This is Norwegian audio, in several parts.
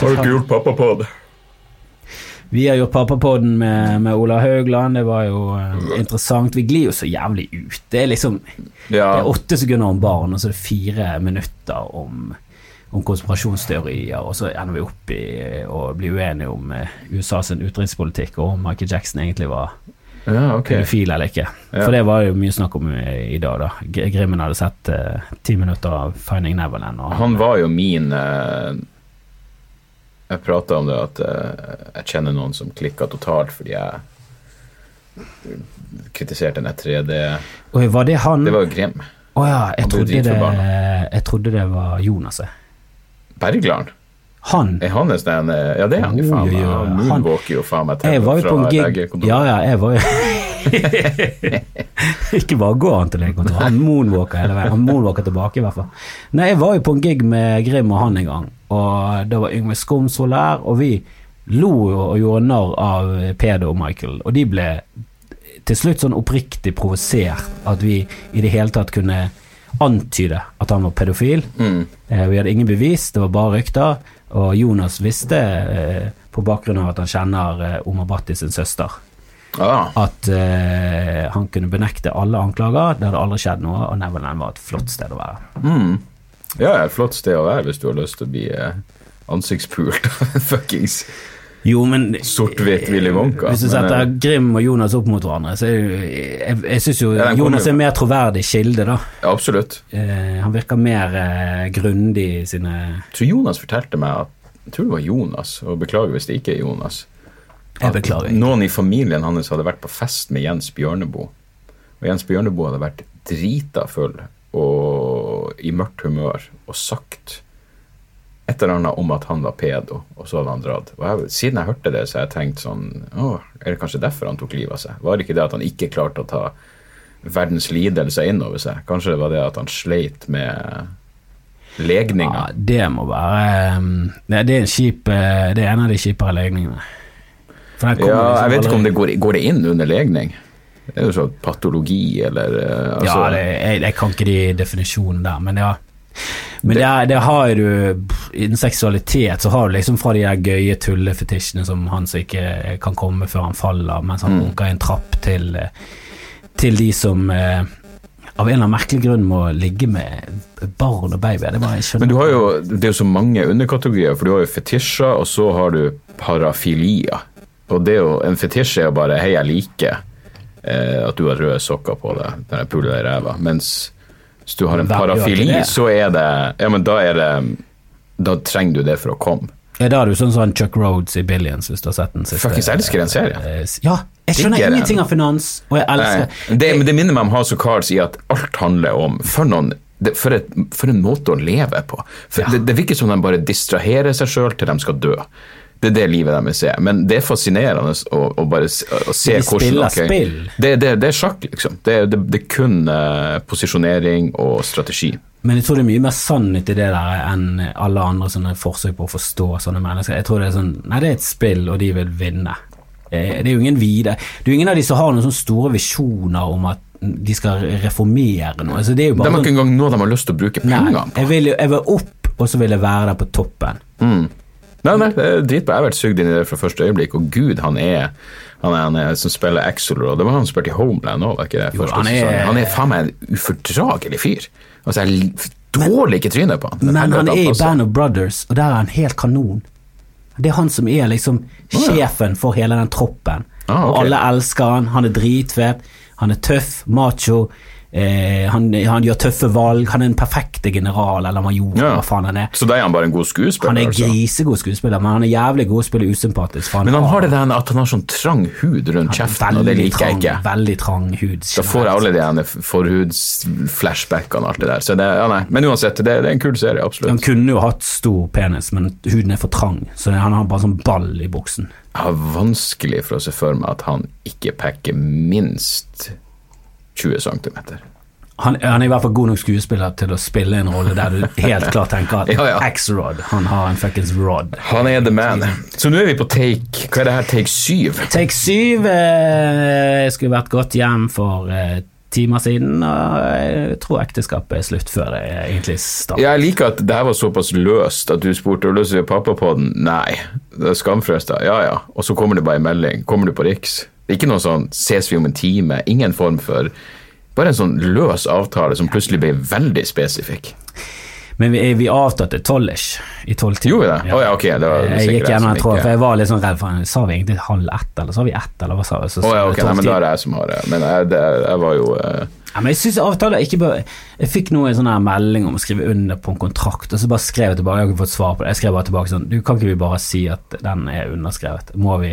Har du ikke gjort pappapod? Vi har gjort pappapoden med, med Ola Haugland, det var jo uh, interessant. Vi glir jo så jævlig ut. Det er liksom Det er åtte sekunder om barn, og så er det fire minutter om, om konspirasjonsteorier, og så ender vi opp i å bli uenige om uh, USAs utenrikspolitikk, og om Michael Jackson egentlig var ja, okay. pedofil eller ikke. Ja. For det var jo mye snakk om i, dag, da. Grimmen hadde sett eh, ti minutter av Finding Neverland. Og Han var jo min eh, Jeg prata om det at eh, jeg kjenner noen som klikka totalt fordi jeg kritiserte den 3D Oi, var det han? Det var jo Grim. Å ja, jeg trodde, det, jeg trodde det var Jonas. jeg. Bergland. Han Er han en sånn Ja, det er han jo faen meg. Han moonwalker jo faen meg Jeg var jo på en gig. Ja, ja, jeg var jo Ikke bare går han til legekontoret, han moonwalker hele veien. Han moonwalker tilbake, i hvert fall. Nei, jeg var jo på en gig med Grim og han en gang, og da var Yngve Skomsvold der, og vi lo og gjorde narr av Pedo og Michael, og de ble til slutt sånn oppriktig provosert at vi i det hele tatt kunne antyde at han var pedofil. Mm. Eh, Vi hadde ingen bevis, det var bare rykter. Og Jonas visste, eh, på bakgrunn av at han kjenner eh, Omar Bhatti sin søster, Ah, at uh, han kunne benekte alle anklager. Det hadde aldri skjedd noe, og Neverland var et flott sted å være. mm. Ja, et flott sted å være hvis du har lyst til å bli eh, ansiktspult av en fuckings Jo, men Sort-hvitt Willy Wonka. Hvis du setter men, Grim og Jonas opp mot hverandre, så er jo Jeg, jeg syns jo Ja, Jonas jo- er mer troverdig kilde, da. Absolutt. Eh, han virker mer eh, grundig i sine Jeg tror Jonas fortalte meg at Jeg tror det var Jonas, og beklager hvis det ikke er Jonas. Jeg beklager. Ikke. Noen i familien hans hadde vært på fest med Jens Bjørneboe. Og Jens Bjørneboe hadde vært drita full og i mørkt humør og sagt et eller annet om at han var pedo, og så hadde han dratt. Og jeg, siden jeg hørte det, så har jeg tenkt sånn Å, er det kanskje derfor han tok livet av seg? Var det ikke det at han ikke klarte å ta verdens lidelse inn over seg? Kanskje det var det at han sleit med legninga? Ja, det må være um, det, det er en kjip eh, Det er en av de kjipere legningene. Ja, liksom jeg vet ikke om det går, går det inn under legning. Det er jo sånn patologi eller eh, altså, Ja, det, jeg, jeg kan ikke de definisjonene der, men ja. Men det, det, det har du Innen seksualitet så har du liksom fra de der gøye tullefetisjene som han som ikke kan komme før han faller, mens han Mm. runker i en trapp, til, eh, til de som eh, av en eller annen merkelig grunn må ligge med barn og babyer. Det bare, Men du har jo, det er jo så mange underkategorier, for du har jo fetisjer, og så har du parafilia. Og det er jo, en fetisj er jo bare 'hei, jeg liker eh, at du har røde sokker på deg når jeg puler deg i ræva'. Mens hvis du har en parafili, så er det Ja, men da er det Da trenger du det for å komme. Ja, da er du sånn som Chuck Rhodes i Billions, hvis du har sett den siste. Fuckings elsker den serien. Eh, Ja, jeg skjønner ingenting av finans, og jeg elsker Nei, det, det minner meg om House of Cards i at alt handler om For, noen, det, for, et, for en måte å leve på. For det, det virker som de bare distraherer seg sjøl til de skal dø. Det er det livet deres er. Men det er fascinerende å, å bare se, å se De hvordan spiller okay, spill. Det, det, det er sjakk, liksom. Det, det, det er kun uh, posisjonering og strategi. Men jeg tror det er mye mer sannhet i det der enn alle andre sånne forsøk på å forstå sånne mennesker. Jeg tror det er sånn Nei, det er et spill, og de vil vinne. Eh, Det er jo ingen vide. Det er jo ingen av de som har noen sånne store visjoner om at de skal reformere noe. Altså, det er jo De bare har sånn, ikke engang noe de har lyst til å bruke Nei, på. jeg vil, jeg vil opp, og så vil jeg være der på toppen. Nei, nei, det er dritbra. Jeg har vært sugd inn i det fra første øyeblikk, og gud, han er han er, han er som spiller Axelrod. Det var han som spilte i Homeland òg, var ikke det? Jo, han er- han er faen meg en ufordragelig fyr. Altså, jeg dårlig ikke trynet på han. Men han er i. Band of Brothers, og der er han helt kanon. Det er han som er liksom ja. sjefen for hele den troppen. Ah, okay. Og alle elsker han, han er dritfet, han er tøff, macho, eh, han, han gjør tøffe valg, han er den perfekte general eller major, Ja. hva faen han er. Så da er han bare en god skuespiller? Han er altså. grisegod skuespiller, men han er jævlig god å spille usympatisk. for Men han har det der at han har sånn trang hud rundt kjeften, og det veldig trang, jeg trang, ikke. Veldig trang hud. Da får jeg alle de ene forhudsflashbackene og alt det der. Så det, ja, nei. Men uansett, det, det er en kul serie, Han kunne jo hatt stor penis, men huden er for trang, så han har bare sånn ball i buksen. Jeg har vanskelig for å se for meg at han ikke pakker minst 20 cm. Han, han er i hvert fall god nok skuespiller til å spille en rolle der du helt klart tenker at Ja, ja. X-Rod, han har en fuckings rod. Han er the man. Så nå er vi på take Hva er det her, take syv? Take syv eh, skulle vært gått hjem for eh, timer siden, og jeg tror ekteskapet er slutt før det egentlig starter. Jeg liker at det her var såpass løst at du spurte om du vil pappa på den. Nei. Det er skamfrøst, da. Ja ja. Og så kommer det bare en melding. Kommer du på Riks? Ikke noe sånn 'ses vi om en time'. Ingen form for Bare en sånn løs avtale som plutselig ble veldig spesifikk. Men vi, vi avtalte tolv-ish. I tolvtiden. Gjorde vi det? Å ja, ok. Det var jeg gikk gjennom en tråd, for jeg var litt sånn redd for. Sa vi egentlig halv ett, eller sa vi ett, eller hva sa vi? Så, oh, ja, ok. Nei, men da er det jeg som har det. Men jeg, det, jeg var jo uh... Ja, men jeg synes avtaler ikke bør Jeg fikk nå en sånn her melding om å skrive under på en kontrakt, og så bare skrev jeg tilbake. Jeg har ikke fått svar på det. Jeg skrev bare tilbake sånn Du, kan ikke vi bare si at den er underskrevet? Må vi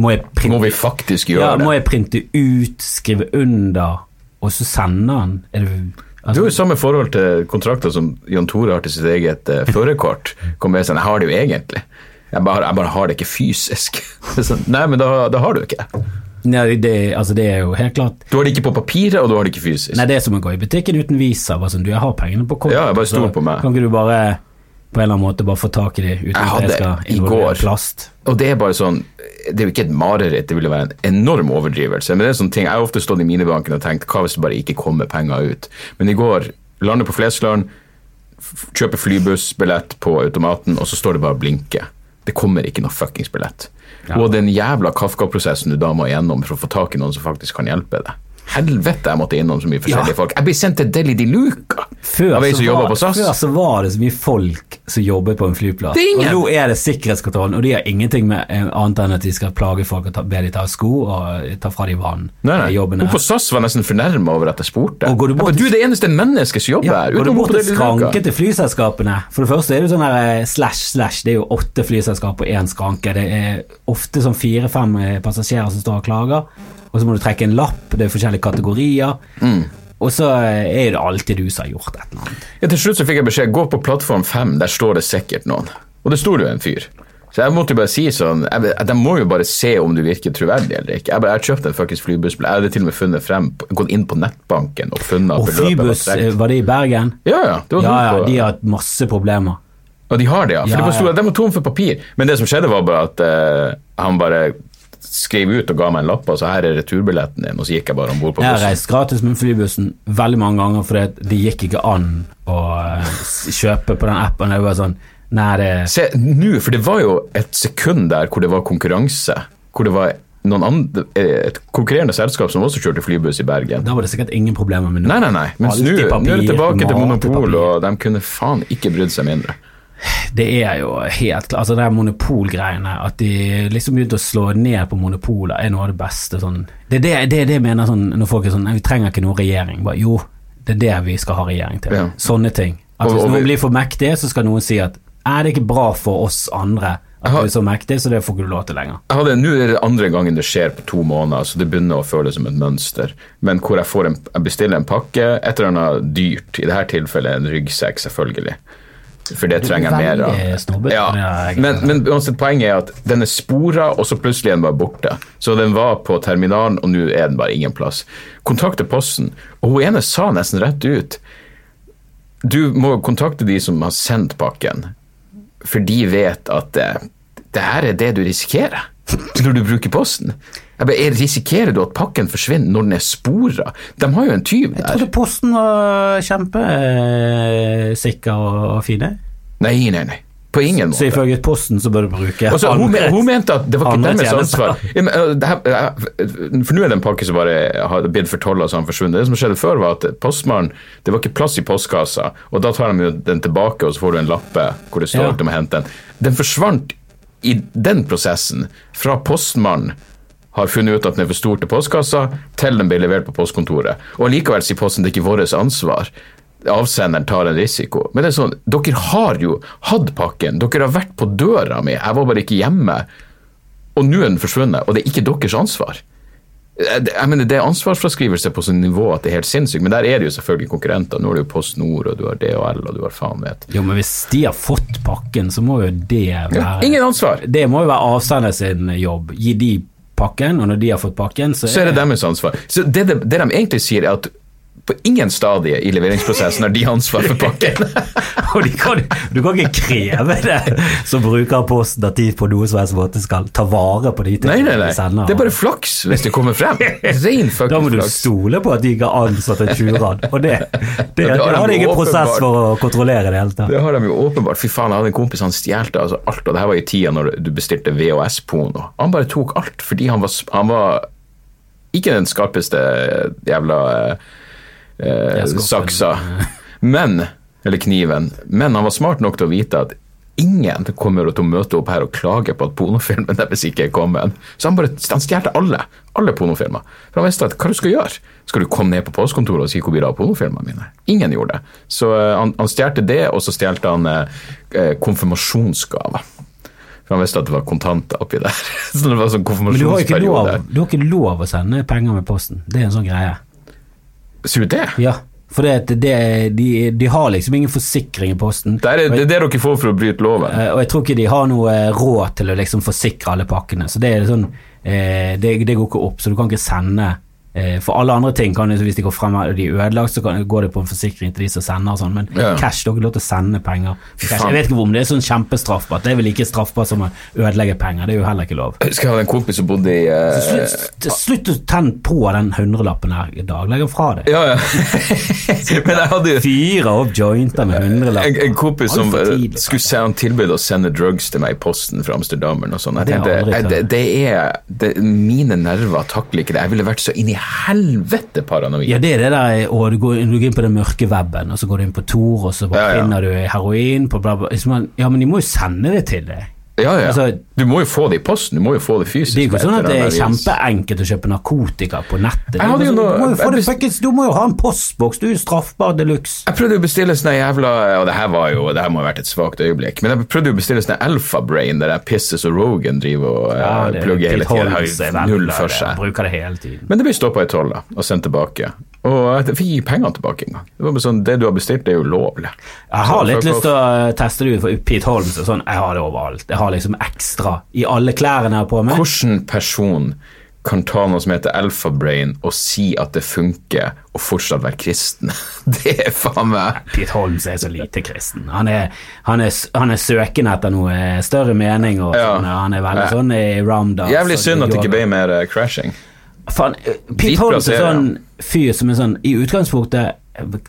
Må jeg printe, Må vi faktisk gjøre ja, det? må jeg printe ut, skrive under, og så sende den? Er det Du har altså, jo samme forhold til kontrakter som Jan Tore har til sitt eget uh, førerkort. Kommer med sånn, jeg har det jo egentlig. Jeg bare, jeg bare har det ikke fysisk. Det er Nei, men da, da har du ikke det. nei, det, altså, det er jo helt klart Du har det ikke på papiret, og du har det ikke fysisk. Nei, det er som å gå i butikken uten visa. Bare sånn, du, jeg har pengene på kortet. Ja, bare stol på meg. Kan ikke du bare på en eller annen måte bare få tak i de uten at det jeg skal involvere plast? Og det er bare sånn Det er jo ikke et mareritt, det ville være en enorm overdrivelse. Men det er sånne ting, Jeg har ofte stått i minibanken og tenkt hva hvis det bare ikke kommer penger ut. Men i går lander på Flesland, kjøper flybussbillett på automaten, og så står det bare og blinker. Det kommer ikke noe fuckings billett. Ja. Og den jævla Kafka-prosessen du da må igjennom for å få tak i noen som faktisk kan hjelpe deg. Helvete, jeg måtte innom så mye forskjellige Ja. folk. Jeg blir sendt til Deli de Luca Før, var, på SAS. før så var det så mye folk som jobbet på en flyplass. Og nå er det sikkerhetskontrollen, og de har ingenting med eh, annet enn at de skal plage folk og ta, be de ta av sko og ta fra de vann. Nei, nei. Hun på SAS var nesten fornærma over at jeg spurte. Og går du Jeg bort bare, til- du er det eneste mennesket som jobber Ja, her. går du bort til Deli skranke til flyselskapene For det første er det sånn her eh, slash slash, det er jo åtte flyselskap og én skranke. Det er ofte sånn fire-fem eh, passasjerer som står og klager, og så må du trekke en lapp, det er forskjellige kategorier. Mm. Og så er det alltid du som har gjort et eller annet. Ja, til slutt så fikk jeg beskjed gå på plattform 5, der står det sikkert noen. Og det sto jo en fyr. Så jeg måtte jo bare si sånn jeg, De må jo bare se om du virker troverdig eller ikke. Jeg, bare, jeg kjøpte en fuckings flybussbillett. Jeg hadde til og med funnet frem, gått inn på nettbanken og funnet Og flybuss, var flybuss, var det i Bergen? Ja, ja. Det var Ja, ja, på- de har hatt masse problemer. Og de har det, ja. For Ja, det ja. de var tom for papir. Men det som skjedde, var bare at uh, han bare skrev ut og ga meg en lapp, og sa her er returbilletten din, og så gikk jeg bare om bord på Jeg har reist gratis med flybussen veldig mange ganger fordi det gikk ikke an å eh, kjøpe på den appen. Det var sånn Nei, det Se, nå, for det var jo et sekund der hvor det var konkurranse. Hvor det var andre, et konkurrerende selskap som også kjørte flybuss i Bergen. Da var det sikkert ingen problemer med Nei, nei, nei. Mens nå er det tilbake til monopol, og de kunne faen ikke brydd seg mindre. Det er jo helt klart Altså, det er monopolgreiene. At de liksom begynte å slå ned på monopoler, er noe av det beste. Sånn. Det er det, det, er det jeg mener sånn, når folk er sånn vi trenger ikke noe regjering. Bare, jo, det er det vi skal ha regjering til. Ja. Sånne ting. At hvis og noen blir for mektige, så skal noen si at Nei, det er ikke bra for oss andre at har, du er så mektig, så det får ikke du lov til lenger. Hadde, Nå er det andre gangen det skjer på to måneder, så det begynner å føles som et mønster. Men hvor jeg, får en, jeg bestiller en pakke, et eller annet dyrt, i dette tilfellet en ryggsekk, selvfølgelig. For det er trenger jeg mer av. Ja, men, men uansett, poenget er at den er spora, og så plutselig er den bare borte. Så den var på terminalen, og nå er den bare ingen plass. Kontakte Posten, og hun ene sa nesten rett ut Du må kontakte de som har sendt pakken, for de vet at det, det her er det du risikerer når du bruker Posten. Jeg er- Risikerer du at pakken forsvinner når den er spora? De har jo en tyv der. Jeg trodde Posten var kjempesikker og, og fine. Nei, nei, nei. På ingen måte. Så ifølge Posten så bør du bruke Og så, hun, andre- hun mente at det var ikke andre deres ansvar. Det her, uh, for nå er det en pakke som bare har blitt fortolla så han forsvunnet. Det som skjedde før, var at postmannen Det var ikke plass i postkassa, og da tar de jo den tilbake, og så får du en lappe hvor det står Ja. at du må hente den. Den forsvant i den prosessen fra postmannen har funnet ut at den er for stor til postkassa, til den blir levert på postkontoret. Og likevel sier Posten det er ikke vårt ansvar. Avsenderen tar en risiko. Men det er sånn, dere har jo hatt pakken, dere har vært på døra mi, jeg var bare ikke hjemme. Og nå er den forsvunnet, og det er ikke deres ansvar. Jeg jeg mener, Det er ansvarsfraskrivelse på sånn nivå at det er helt sinnssykt, men der er det jo selvfølgelig konkurrenter. Nå er det jo Post Nord, og du har DHL, og du har faen vet. Jo, men hvis de har fått pakken, så må jo det være Ingen ansvar! Det må jo være avsender sin jobb. Gi de pakken, og når de har fått pakken, så, Så er det deres ansvar. Så det, det, det de egentlig sier, er at På ingen stadie i leveringsprosessen har de ansvar for pakken. Og kan, du kan ikke kreve det som bruker Posten at de på noe som helst måte skal ta vare på de tingene de sender. Det er bare flaks hvis det kommer frem. Ren Da må du stole på at de ikke har ansatt en tjurad, og det, det, Ja, det har de ingen prosess for å kontrollere det hele tatt. Det har de jo åpenbart. Fy faen, jeg hadde en kompis han stjal altså alt, og det her var i tida når du bestilte VHS-porno. Han bare tok alt fordi han var, han var ikke den skarpeste jævla eh, eh, saksa, men Eller kniven. Men han var smart nok til å vite at ingen kommer til å møte opp her og klage på at pornofilmen deres ikke er kommet. Så han bare han stjal alle. Alle pornofilmer. For han visste at hva du skal gjøre? Skal du komme ned på postkontoret og si hvor blir det av pornofilmene mine? Ingen gjorde det. Så eh, han, han stjal det, og så stjal han eh, eh, konfirmasjonsgaver. For han visste at det var kontanter oppi der. Så det var sånn konfirmasjonsperiode. Men du har, lov, du har ikke lov å sende penger med posten. Det er en sånn greie. Sier du det? Ja, for det, det, de, de har liksom ingen forsikring i posten. Det er det er det dere får for å bryte loven. Eh, Og jeg tror ikke de har noe eh, råd til å liksom forsikre alle pakkene. Så det er sånn eh, det, det går ikke opp, så du kan ikke sende For alle andre ting kan jo, hvis de går frem og de er ødelagt, så kan, går det på en forsikring til de som sender og sånn, men Ja. cash, har ikke lov til å sende penger. cash. Jeg vet ikke om det er sånn kjempestraffbart. Det er vel like straffbart som å ødelegge penger. Det er jo heller ikke lov. Jeg husker jeg hadde en kompis som bodde i uh, Slutt, slutt å tenne på den hundrelappen her i dag. Legg den fra deg. Ja, ja. Men jeg hadde jo Fyre opp jointer med en, hundrelapper. en kompis som eh, tidlig. skulle se han tilbød å sende drugs til meg i posten fra Amsterdam. eller noe sånt. Jeg Det jeg eh, det, det er det, Mine nerver takler ikke det. Jeg ville vært så inn i helvete paranoid. Ja, det er det der å, du, går, du går inn på den mørke weben, og så går du inn på Tor, og så Ja, ja. finner du heroin på bla, bla. Liksom, Ja, men de må jo sende det til deg. Ja, ja. Altså, du må jo få det i posten, du må jo få det fysisk. Det er jo ikke sånn at det er kjempeenkelt å kjøpe narkotika på nettet. Sånn, noe- du, må jo det du må jo ha en postboks, du er jo straffbar de luxe. Jeg prøvde å bestille sånne jævla Og det her var jo Det her må ha vært et svakt øyeblikk. Men jeg prøvde å bestille sånne Alphabrain, der jeg pisses og Rogan driver og eh, plugger hele. Har null for seg. Bruker det hele tiden. Men det blir stoppa i toll da, og sendt tilbake. Og jeg fikk ikke pengene tilbake engang. Det var bare sånn, det du har bestilt, det er jo lovlig. Jeg har Så litt lyst til å eh, teste det ut for Pete Holmes og sånn. Jeg har det overalt. Jeg har liksom ekstra i alle klærne jeg har på meg. Hvordan person kan ta noe som heter Alpha Brain og si at det funker, og fortsatt være kristen? Det er faen meg Pete Holmes er så lite kristen. Han er, han er, han er søkende etter noe større mening, og Ja. sånn. han er veldig Ja. sånn i roundups. Jævlig synd at det ikke ble mer eh, crashing. Faen, eh, Pete Holmes er sånn fyr som er sånn I utgangspunktet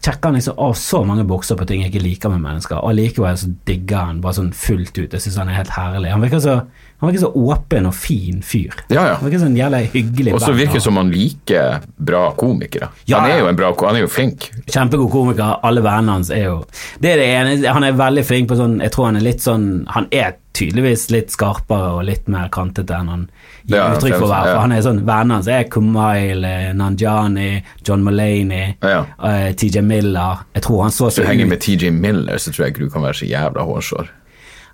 sjekker han liksom av så mange bokser på ting jeg ikke liker med mennesker, og likevel så digger han bare sånn fullt ut. Jeg syns han er helt herlig. Han virker så, han virker så åpen og fin fyr. Ja, ja. Han virker sånn jævlig jævla hyggelig Og så virker det som han liker bra komikere. Ja, han er jo en bra han er jo flink. Kjempegod komiker, alle vennene hans er jo Det er det ene, han er veldig flink på sånn Jeg tror han er litt sånn Han er tydeligvis litt skarpere og litt mer kantete enn han gir Ja, uttrykk for være. ja. Han er sånn Vennene hans er Kumail, eh, Nanjani, John Mulaney, Ja. uh, TJ Miller Jeg tror han så Hvis du henger med TJ Miller, så tror jeg ikke du kan være så jævla hårsår.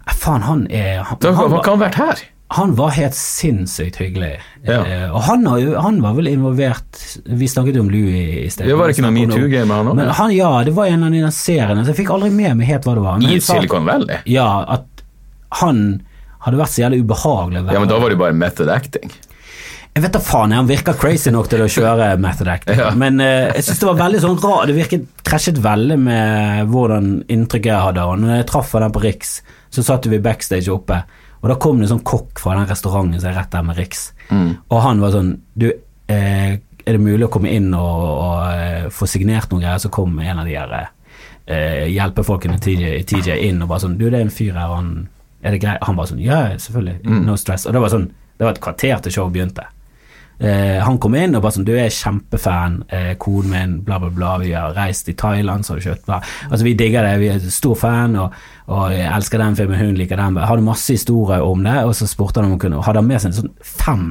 Eh, Faen, han er han, Da, han, han vært her? han var helt sinnssykt hyggelig. Ja. Eh, og han, han var vel involvert Vi snakket jo om Louis i sted. Det var ikke noe metoo-game med han også? Men ja, det var en av de seriene, så jeg fikk aldri med meg helt hva det var. Men I Silicon Valley? Ja, at han hadde vært så jævlig ubehagelig Ja, men da var det bare method acting. Jeg vet da faen, han virker crazy nok til å kjøre method acting. Ja. Men uh, jeg syns det var veldig sånn rar Det virket krasjet veldig med hvordan inntrykket jeg hadde. Og når jeg traff den på Riks, så satt vi backstage oppe, og da kom det en sånn kokk fra den restauranten som er rett der med Riks. Og han var sånn Du, eh, er det mulig å komme inn og, og eh, få signert noen greier? Så kom en av de her eh, hjelpefolkene TJ, TJ inn og bare sånn Du, det er en fyr her, han Er det greit? Han bare sånn Ja, selvfølgelig. No stress. Og det var sånn Det var et kvarter til showet begynte. Eh, han kom inn og bare sånn Du er kjempefan, eh, koden min, bla, bla, bla. Vi har reist i Thailand, så har du kjøpt bla. Altså, vi digger det, vi er stor fan, og, og elsker den filmen, hun liker den. Hadde masse historier om det, og så spurte han om hun kunne Hadde han med seg sånn fem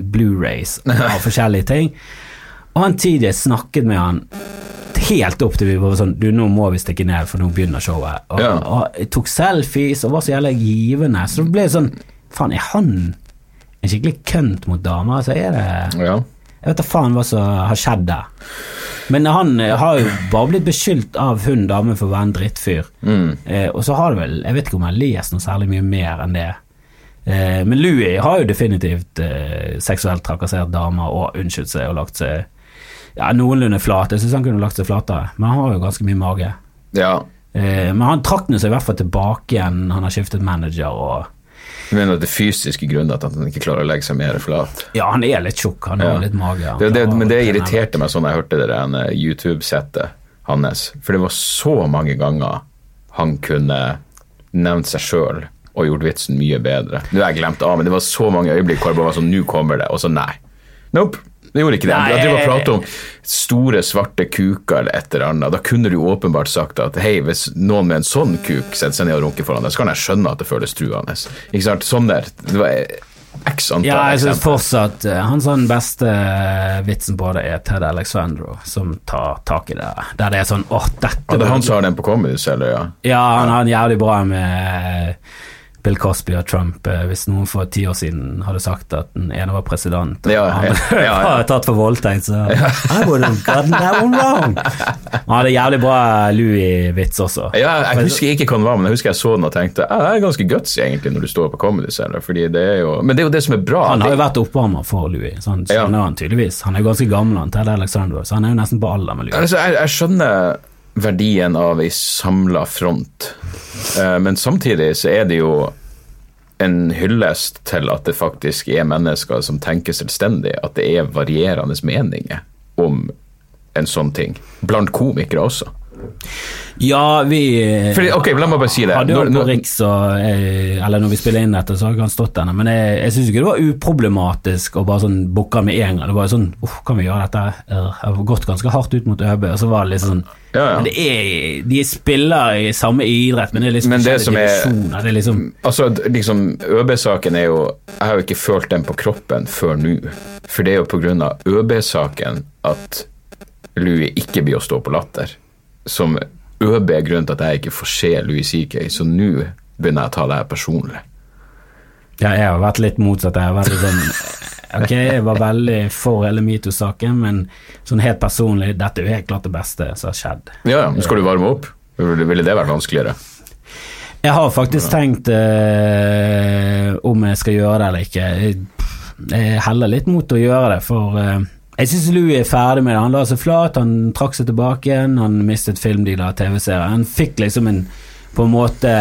Blu-rays av forskjellige ting. Og han TJ snakket med han helt opp til vi var sånn Du, nå må vi stikke ned, for nå begynner showet. Og, Ja. og og tok selfies og var så jævla givende. Så det ble sånn Faen, er han en skikkelig kønt mot damer? Altså, er det Ja. Jeg vet da faen hva som har skjedd der. Men han eh, har jo bare blitt beskyldt av hun damen for å være en drittfyr. Mm. Eh, og så har det vel Jeg vet ikke om jeg har lest noe særlig mye mer enn det. Eh, men Louis har jo definitivt eh, seksuelt trakassert damer og unnskyldt seg og lagt seg ja, noenlunde flat. Jeg syns han kunne lagt seg flatere, men han har jo ganske mye mage. Ja. Eh, men han trakk seg i hvert fall tilbake igjen. Han har skiftet manager og Du mener at det er fysiske grunnen at han ikke klarer å legge seg mer flat? Ja, han er litt tjukk. Han har Ja. litt mage. Det, det, men det irriterte meg sånn jeg hørte det der YouTube-settet hans. For det var så mange ganger han kunne nevnt seg sjøl og gjort vitsen mye bedre. Nå har jeg glemt av, men det var så mange øyeblikk hvor jeg bare var sånn Nå kommer det. Og så nei. Nope. Det gjorde ikke det. Nei, Jeg driver og prater om store, svarte kuker eller et eller annet. Da kunne du åpenbart sagt at hei, hvis noen med en sånn kuk setter seg ned og runker foran deg, så kan jeg skjønne at det føles truende. Ikke sant? Sånn der. Det var x antall Ja, jeg syns fortsatt han hans den beste eh, vitsen på det er Ted Alexandro, som tar tak i det. Der det er sånn åh, dette Ja, det er han som har den på Comedy Cellar, ja. Ja, han har en jævlig bra med eh, Bill Cosby og Trump. eh, Hvis noen for ti år siden hadde sagt at den ene var president, og Ja, ja, ja, var tatt for voldtekt, så I would have gotten that one wrong. Han hadde jævlig bra Louis-vits også. Ja, jeg husker ikke hva den var, men jeg husker jeg så den og tenkte ja, det er ganske guts egentlig når du står på Comedy Cellar. Fordi det er jo, men det er jo det som er bra. Han har jo vært oppvarmer for Louis, så han skjønner han tydeligvis. Han er jo ganske gammel, han Ted Alexander, så han er jo nesten på alder med Louis. altså, jeg, jeg skjønner verdien av ei samla front, Eh, men samtidig så er det jo en hyllest til at det faktisk er mennesker som tenker selvstendig, at det er varierende meninger om en sånn ting. Blant komikere også. Ja, vi eh, Fordi, ok, la meg bare si det. hadde jo på Riks og eh, Eller når vi spiller inn dette, så har ikke han stått der. Men jeg, jeg syns ikke det var uproblematisk å bare sånn booke med en gang. Det var jo sånn Uff, kan vi gjøre dette? Jeg har gått ganske hardt ut mot ØB, og så var det litt sånn Ja, ja. Men det er, De spiller i samme idrett, men det er liksom Men det som er- Det er liksom Altså, liksom, ØB-saken er jo Jeg har jo ikke følt den på kroppen før nå. For det er jo på grunn av ØB-saken at Louis ikke blir å stå på latter. Som ØB er grunnen til at jeg ikke får se Louis CK, så nå begynner jeg å ta det her personlig. Ja, jeg har vært litt motsatt. Jeg har vært litt sånn Ok, jeg var veldig for hele metoo-saken, men sånn helt personlig, dette er jo helt klart det beste som har skjedd. Ja, ja, skal du varme opp? Ville det vært vanskeligere? Jeg har faktisk tenkt eh, om jeg skal gjøre det eller ikke. Jeg heller litt mot å gjøre det, for eh, jeg syns Louis er ferdig med det. Han la seg flat, han trakk seg tilbake igjen, han mistet filmdealer og TV-serier. Han fikk liksom en på en måte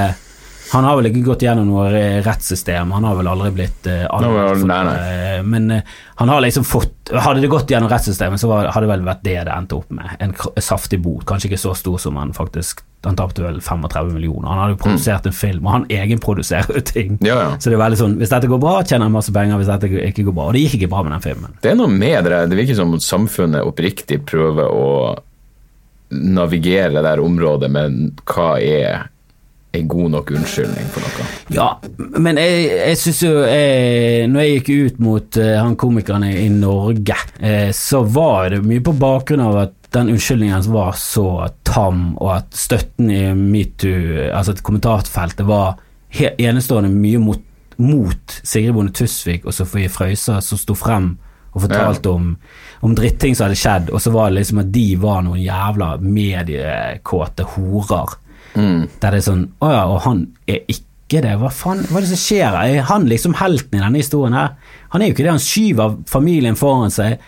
Han har vel ikke gått gjennom noe rettssystem, han har vel aldri blitt anmeldt for nei, eh, Men eh, han har liksom fått Hadde det gått gjennom rettssystemet, så var, hadde det vel vært det det endte opp med. En saftig bot. Kanskje ikke så stor som han faktisk Han tapte vel 35 millioner. Han hadde jo produsert en film, og han egenproduserer jo ting. Ja, ja. Så det er veldig sånn Hvis dette går bra, tjener han masse penger. Hvis dette ikke går bra Og det gikk ikke bra med den filmen. Det er noe med det. Det virker som om samfunnet oppriktig prøver å navigere det der området med hva er en god nok unnskyldning for noe. Ja, men jeg, jeg syns jo jeg, Når jeg gikk ut mot uh, han komikeren i, Norge, eh, så var det mye på bakgrunn av at den unnskyldningen hans var så tam, og at støtten i metoo, altså et kommentarfeltet, var enestående mye mot, mot Sigrid Bonde Tusvik og Sofie Frøysa, som sto frem og fortalte om, om dritting som hadde skjedd, og så var det liksom at de var noen jævla mediekåte horer. Der det er sånn Å ja, og han er ikke det. Hva faen hva er det som skjer? her? Er han liksom helten i denne historien her? Han er jo ikke det. Han skyver familien foran seg.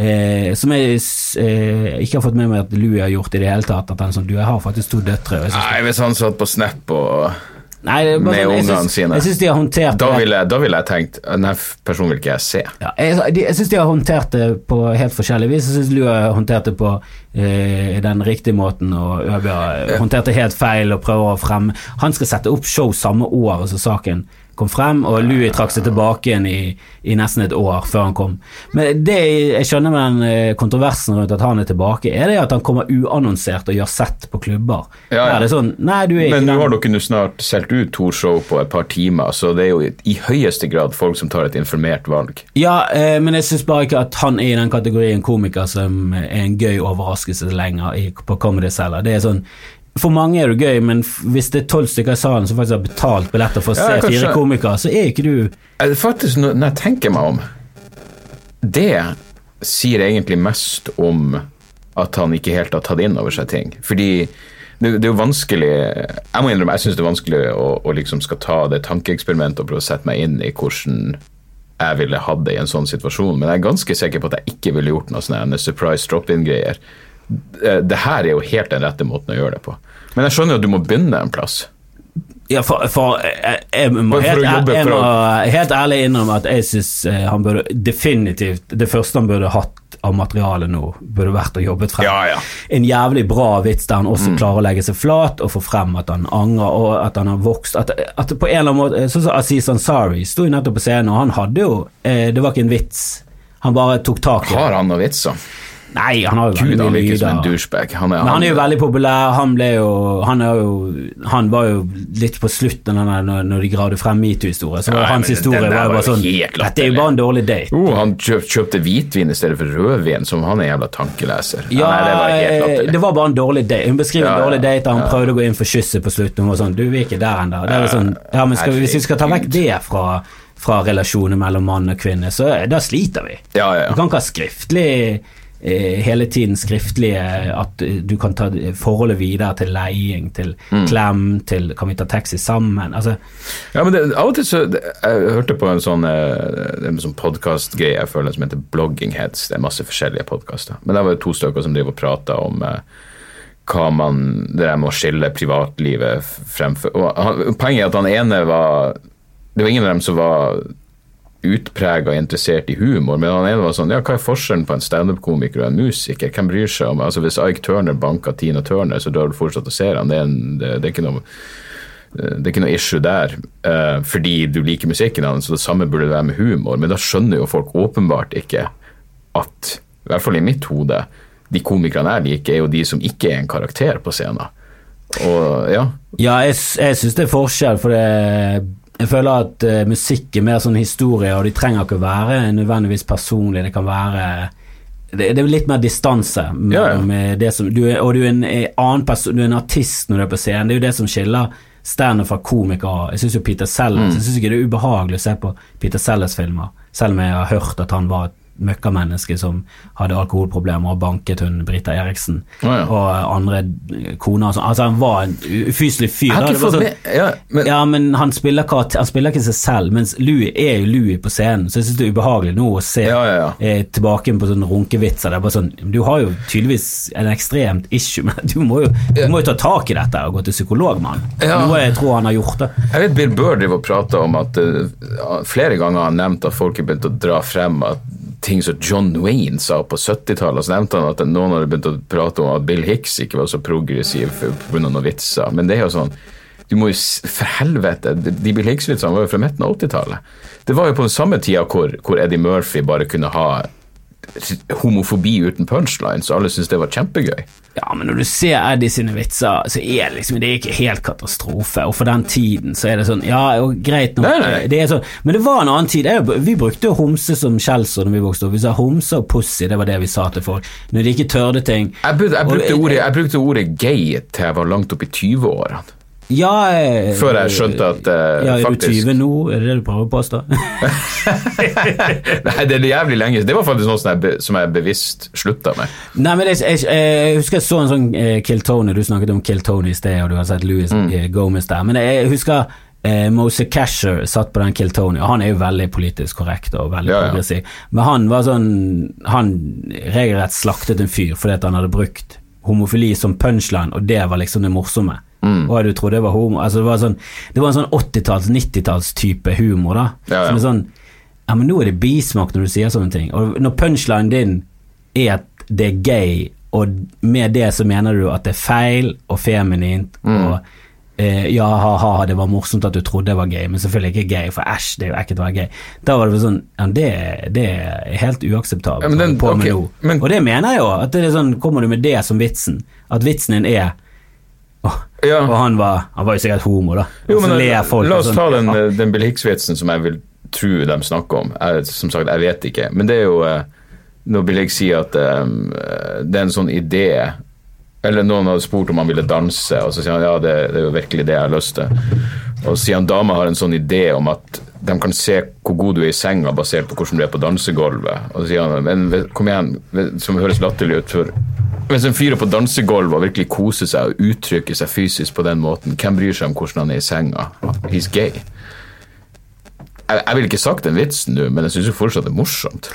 Eh, som jeg eh, ikke har fått med meg at Louis har gjort i det hele tatt. At han sånn Du, jeg har faktisk to døtre. Nei, hvis han satt på Snap og nei, det er bare med sånn, jeg ungene synes- sine. Jeg syns de har håndtert Da ville da ville jeg tenkt Denne personen vil ikke jeg se. Ja, jeg jeg syns de har håndtert det på helt forskjellig vis. Jeg syns Lua har håndtert det på eh, den riktige måten, og ØB håndterte helt feil og prøver å fremme Han skal sette opp show samme år som saken kom frem, og Louis trakk seg tilbake igjen i, i nesten et år før han kom. Men det jeg skjønner med den eh, kontroversen rundt at han er tilbake, er det at han kommer uannonsert og gjør sett på klubber. Ja, ja. Sånn Nei, du Men nå har dere snart solgt ut to show på et par timer, så det er jo i, i høyeste grad folk som tar et informert valg. Ja, eh, men jeg syns bare ikke at han er i den kategorien komiker som er en gøy overraskelse lenger i, på Comedy Cellar. Det er sånn For mange er det gøy, men hvis det er tolv stykker i salen som faktisk har betalt billetter for å se fire komikere, så er ikke du Faktisk, når jeg tenker meg om Det sier egentlig mest om at han ikke helt har tatt inn over seg ting. Fordi det, det er jo vanskelig Jeg må innrømme, jeg syns det er vanskelig å, å liksom skal ta det tankeeksperimentet og prøve å sette meg inn i hvordan jeg ville hatt det i en sånn situasjon, men jeg er ganske sikker på at jeg ikke ville gjort noe sånn surprise drop-in-greier. Det her er jo helt den rette måten å gjøre det på. Men jeg skjønner at du må begynne en plass. Ja, for, for jeg, jeg må for helt, jeg, jeg, må helt ærlig innrømme at jeg syns han burde definitivt Det første han burde hatt av materiale nå, burde vært å jobbet frem Ja, ja. en jævlig bra vits der han Mm. også klarer å legge seg flat og få frem at han angrer og at han har vokst. At, at på en eller annen måte Sånn som Aziz Ansari sto nettopp på scenen, og han hadde jo eh, Det var ikke en vits. Han bare tok tak i det. Har han noen vitser? Nei, han har jo Gud, veldig han mye virker som en lyder. douchebag. Han er, Men han er jo veldig populær. Han ble jo Han, jo, han var jo litt på slutten av når, når de gravde frem metoo-historie. Så ja, hans men historie var jo var bare sånn Dette er jo bare en dårlig date. Oh, han kjøpt, kjøpte hvitvin i stedet for rødvin, som han er jævla tankeleser. Ja, nei, det var helt det var bare en dårlig date. Hun beskriver Ja, en dårlig date date, han ja. prøvde å gå inn for kysset på slutten. Hun var sånn Du, vi er ikke der ennå. Sånn Ja, men skal, hvis vi skal ta vekk det fra, fra relasjoner mellom mann og kvinne, så eh, da sliter vi. Ja, ja, Du kan ikke ha skriftlig hele tiden skriftlige at eh, du kan ta forholdet videre til leiing, til Mm. klem, til kan vi ta taxi sammen? Altså, ja men det, av og til så det, Jeg hørte på en sånn, eh, en sånn podkastgreie jeg føler som heter Blogging Heads. Det er masse forskjellige podkaster. Men der var det to stykker som driver og prata om eh, hva man Det der med å skille privatlivet fremfor han, Poenget er at han ene var Det var ingen av dem som var utprega interessert i humor, men han ene var sånn Ja, hva er forskjellen på en standup-komiker og en musiker? Hvem bryr seg om Altså Hvis Ike Turner banker Tina Turner, så drar du fortsatt og ser han. Det er, det, det er ikke noe det er ikke noe issue der, uh, fordi du liker musikken hans, så det samme burde det være med humor. Men da skjønner jo folk åpenbart ikke at, i hvert fall i mitt hode, de komikerne jeg liker, er jo de som ikke er en karakter på scenen. Og ja, ja, jeg, jeg syns det er forskjell, for det jeg føler at uh, musikk er mer sånn historie, og de trenger ikke å være nødvendigvis personlig. Det kan være det, det er litt mer distanse med, Ja, ja. med det som du er, Og du er en eh, annen person, du er en artist når du er på scenen. Det er jo det som skiller standup fra komikere. Jeg syns jo Peter Sellers Mm. Jeg syns ikke det er ubehagelig å se på Peter Sellers-filmer, selv om jeg har hørt at han var et møkkamenneske som hadde alkoholproblemer og banket hun Brita Eriksen Å, ja. og andre koner og sånn. Altså, han var en ufyselig fyr. Da. Sånn- ja, men, ja, men han spiller, han spiller ikke seg selv, mens Louis er jo Louis på scenen, så jeg syns det er ubehagelig nå å se eh, tilbake på sånne runkevitser. Det er bare sånn, Du har jo tydeligvis en ekstremt issue, men du må jo, du må jo ta tak i dette og gå til psykolog, mann. Noe jeg tror han har gjort. det. Jeg vet Bill Burr driver og prater om at uh, flere ganger har han nevnt at folk har begynt å dra frem at ting som John Wayne sa på 70-tallet. Så nevnte han at noen hadde begynt å prate om at Bill Hicks ikke var så progressiv pga. noen vitser. Men det er jo sånn du må jo, For helvete, de Bill Hicks-vitsene var jo fra midten av 80-tallet. Det var jo på den samme tida hvor, hvor Eddie Murphy bare kunne ha homofobi uten punchline, så alle syntes det var kjempegøy. Ja, men når du ser Eddie sine vitser, så er det liksom Det er ikke helt katastrofe. Og for den tiden så er det sånn Ja, jo, greit nok. Nei, nei. Det sånn, men det var en annen tid. Vi brukte jo homse som skjellsord når vi vokste opp. Vi sa homse og pussy, det var det vi sa til folk. Når de ikke tørde ting. Jeg, brukte- jeg, brukte, ordet, jeg brukte ordet gay til jeg var langt opp i 20-årene. Ja eh, Før jeg skjønte at eh, Ja, er faktisk du 20 nå? Er det det du prøver å påstå? Nei, det er jævlig lenge Det var faktisk noe som jeg, be, som jeg bevisst slutta med. Nei, men jeg, jeg, jeg husker jeg så en sånn eh, Kill Tony, du snakket om Kill Tony i sted, og du har sett Louis Mm. eh, Gomez der. Men jeg husker eh, Mose Casher satt på den Kill Tony, og han er jo veldig politisk korrekt og veldig Ja, ja. progressiv. Men han var sånn Han regelrett slaktet en fyr fordi at han hadde brukt homofili som punchline, og det var liksom det morsomme. Mm. Og du trodde det var homo Altså Det var, sånn, det var en sånn 80-talls, 90-tallstype humor, da. Ja, ja. Som er sånn Ja, men nå er det bismak når du sier sånne ting. Og når punchlinen din er at det er gay, og med det så mener du at det er feil og feminint Mm. og eh, ja, ha-ha, det var morsomt at du trodde jeg var gay, men selvfølgelig ikke gay, for æsj, det er jo ekkelt å være gay. Da var det sånn Ja, det, det er helt uakseptabelt. Ja, men den- med men- Og det mener jeg jo, at det er sånn, kommer du med det som vitsen, at vitsen din er Ja. Og han var, han var jo sikkert homo, da. Jo, men ler folk La oss sånn, ta den, ja. den Bill Hicks-vitsen som jeg vil tro de snakker om. Jeg, som sagt, jeg vet ikke. Men det er jo eh, Når Bill Hicks sier at um, det er en sånn idé Eller noen hadde spurt om han ville danse, og så sier han ja, det, det er jo virkelig det jeg har lyst til. Og så sier han dama har en sånn idé om at de kan se hvor god du er i senga basert på hvordan du er på dansegulvet. Og så sier han men kom igjen, som høres latterlig ut for hvis en fyr er på dansegulvet og virkelig koser seg og uttrykker seg fysisk på den måten, hvem bryr seg om hvordan han er i senga? He's gay. jeg, jeg ville ikke sagt den vitsen nå, men jeg syns jo fortsatt det er morsomt.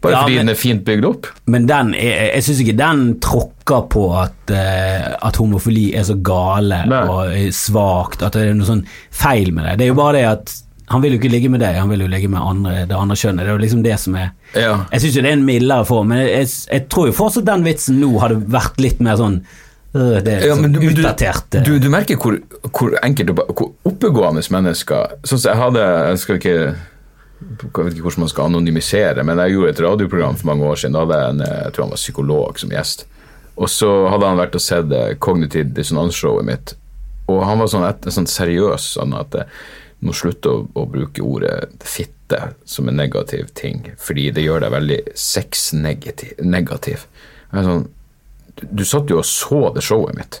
Bare Ja, fordi men- den er fint bygd opp. Men den er, jeg syns ikke den tråkker på at, uh, at homofili er så gale Nei. og svakt, at det er noe sånn feil med det. Det er jo bare det at han vil jo ikke ligge med deg, han vil jo ligge med andre, det andre kjønnet. Det er jo liksom det som er Ja. Jeg syns jo det er en mildere form, men jeg, jeg tror jo fortsatt den vitsen nå hadde vært litt mer sånn øh, Det er Ja, sånn men du, du, utdatert. eh. du, du merker hvor, hvor enkelt hvor oppegående mennesker Sånn som jeg hadde Jeg skal ikke jeg vet ikke hvordan man skal anonymisere, men jeg gjorde et radioprogram for mange år siden. Da hadde jeg en jeg tror han var psykolog som gjest. Og så hadde han vært og sett kognitiv Cognitive Dissonance-showet mitt. Og han var sånn, et, sånn seriøs sånn at eh, må slutte å, å bruke ordet fitte som en negativ ting, fordi det gjør deg veldig sexnegativ. Negativ. Sånn, du, du satt jo og så det showet mitt,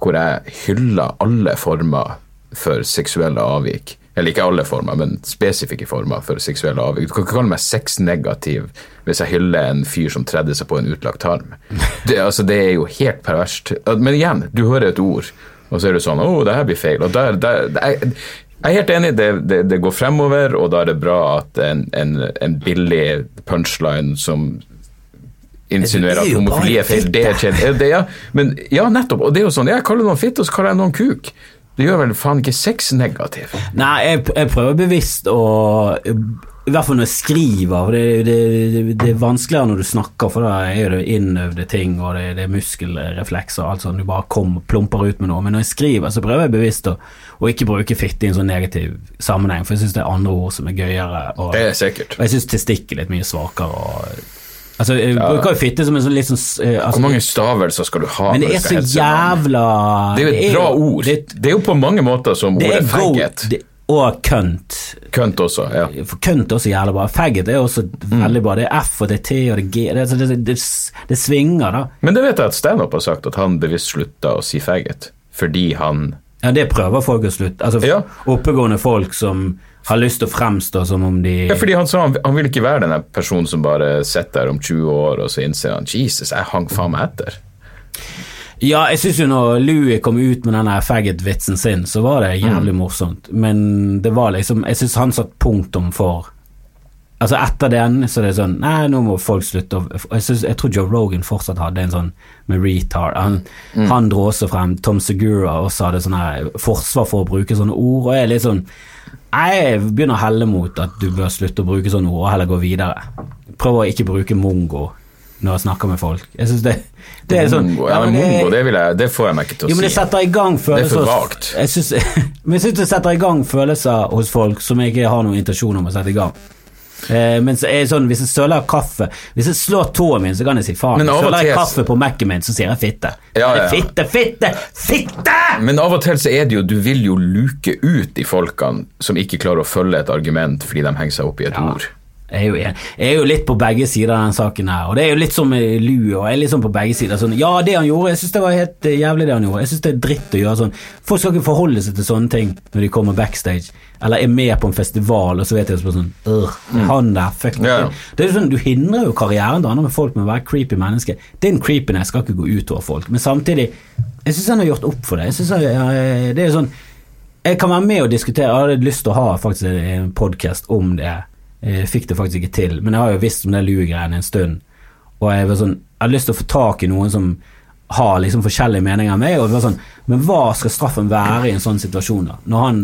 hvor jeg hylla alle former for seksuelle avvik. Eller ikke alle former, men spesifikke former for seksuelle avvik. Du kan ikke kalle meg sexnegativ hvis jeg hyller en fyr som tredde seg på en utlagt tarm. Det, altså, det er jo helt perverst. Men igjen, du hører et ord, og så er det sånn Å, det her blir feil. Og der, der, jeg, jeg er helt enig, det, det, det går fremover, og da er det bra at en, en, en billig punchline som insinuerer er at homofili er feil. Det er kjedelig. Ja. Men ja, nettopp. Og det er jo sånn, jeg kaller noen fitte, og så kaller jeg noen kuk. Det gjør vel faen ikke sex negativ. Nei, jeg, jeg prøver bevisst å I hvert fall når jeg skriver, det, det, det, det er vanskeligere når du snakker, for da er det innøvde ting, og det, det er muskelreflekser og alt sånt, du bare kom, plumper ut med noe. Men når jeg skriver, så prøver jeg bevisst å, å ikke bruke fitte i en sånn negativ sammenheng, for jeg syns det er andre ord som er gøyere. Og, Det er sikkert. og jeg syns testikkel er litt mye svakere. Og, altså, jeg bruker jo fitte som en sånn litt sånn eh, altså, Hvor mange stavelser skal du ha? Men det er så jævla Det er jo et bra ord. Det, er jo på mange måter som det ordet go- faggot. det- Og kønt. Kønt også, ja. For kønt er også jævlig bra. Faggot er også Mm. veldig bra. Det er F og det er T og det er G. Det, det, det, det svinger, da. Men det vet jeg at standup har sagt, at han bevisst slutta å si faggot. Fordi han Ja, det prøver folk å slutte. Altså Ja. oppegående folk som har lyst til å fremstå som om de Ja, fordi han sa han, han vil ikke være den personen som bare sitter der om 20 år, og så innser han Jesus, jeg hang faen meg etter. Ja, jeg syns jo når Louie kom ut med den faggot-vitsen sin, så var det jævlig Mm. morsomt. Men det var liksom Jeg syns han satte punktum for Altså Etter den så er det sånn Nei, nå må folk slutte å Jeg, synes, jeg tror Joe Rogan fortsatt hadde en sånn med retard. Han, Mm. han dro også frem Tom Segura også hadde sånn her forsvar for å bruke sånne ord, og jeg er litt sånn Jeg begynner å helle mot at du bør slutte å bruke sånne ord og heller gå videre. Prøv å ikke bruke mongo når jeg snakker med folk. Jeg synes det, det er sånn ja, men mongo, det, jeg, det får jeg meg ikke til å jo, men det si. setter i gang følelser Det er for vagt. Jeg synes, men jeg syns det setter i gang følelser hos folk som jeg ikke har noen intensjon om å sette i gang. Eh, men så er det sånn, hvis jeg søler kaffe Hvis jeg slår tåen min, så kan jeg si faen. Men Søler jeg kaffe på Mac-en min, så sier jeg fitte. Ja, ja. Fitte, fitte, fitte! Men av og til så er det jo Du vil jo luke ut de folkene som ikke klarer å følge et argument fordi de henger seg opp i et ord. Jeg er, jo, jeg er jo litt på begge sider av den saken her, og det er jo litt som Lue, og jeg er litt sånn på begge sider. Sånn, ja, det han gjorde, jeg syns det var helt eh, jævlig det han gjorde. Jeg syns det er dritt å gjøre sånn. Folk skal ikke forholde seg til sånne ting når de kommer backstage, eller er med på en festival, og så vet jeg sånn mm. han der, fuck. Ja, ja. Det er jo sånn, Du hindrer jo karrieren til andre med folk med å være creepy menneske. Din creepiness skal ikke gå ut over folk, men samtidig Jeg syns han har gjort opp for det. Jeg synes han, ja, det er sånn jeg kan være med og diskutere. Jeg hadde lyst til å ha faktisk en podkast om det. Jeg fikk det faktisk ikke til, men jeg har jo visst om det Louis-greiene en stund. Og jeg, var sånn, jeg hadde lyst til å få tak i noen som har liksom forskjellige meninger enn meg. Og det var sånn, men hva skal straffen være i en sånn situasjon, da? Når han,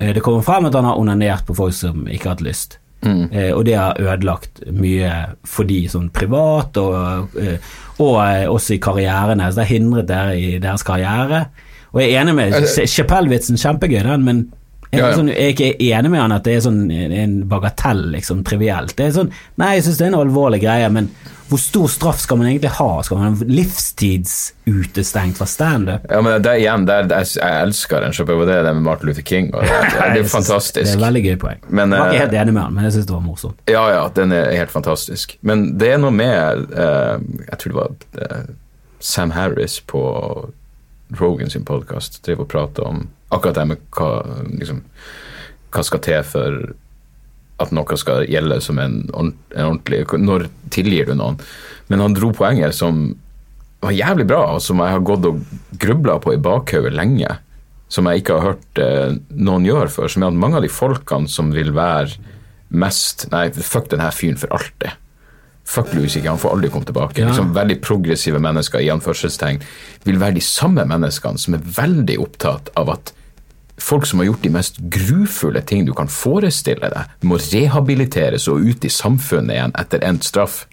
eh, det kommer frem at han har onanert på folk som ikke har hatt lyst. Mm. og det har ødelagt mye for de sånn privat, og, eh, og eh, også i karrieren Så Det har hindret dere i deres karriere. Og jeg er enig med Altså- Chapell-vitsen, kjempegøy den, men jeg, Ja, ja. Sånn, jeg er ikke enig med han at det er sånn en bagatell, liksom, trivielt. Det er sånn, nei, jeg syns det er en alvorlig greie, men hvor stor straff skal man egentlig ha? Skal man ha livstidsutestengt fra standup? Ja, men det er igjen, det er, jeg, jeg elsker den showen, det er det med Martin Luther King. Det, det, det er fantastisk. Det er veldig gøy poeng. Men, jeg var ikke eh, helt enig med han, men jeg syns det var morsomt. Ja, ja, den er helt fantastisk. Men det er noe med uh, Jeg tror det var uh, Sam Harris på Rogan sin podkast driver og prater om akkurat det med hva, liksom, hva skal til for at noe skal gjelde som en, en ordentlig Når tilgir du noen? Men han dro poenget som var jævlig bra, og som jeg har gått og grubla på i bakhodet lenge. som jeg ikke har hørt eh, noen gjøre før, som er at mange av de folkene som vil være mest Nei, fuck den her fyren for alltid. Fuck Louis ikke, han får aldri komme tilbake. Ja. Liksom Veldig progressive mennesker i anførselstegn vil være de samme menneskene som er veldig opptatt av at folk som har gjort de mest grufulle ting du kan forestille deg, må rehabiliteres og ut i samfunnet igjen etter endt straff.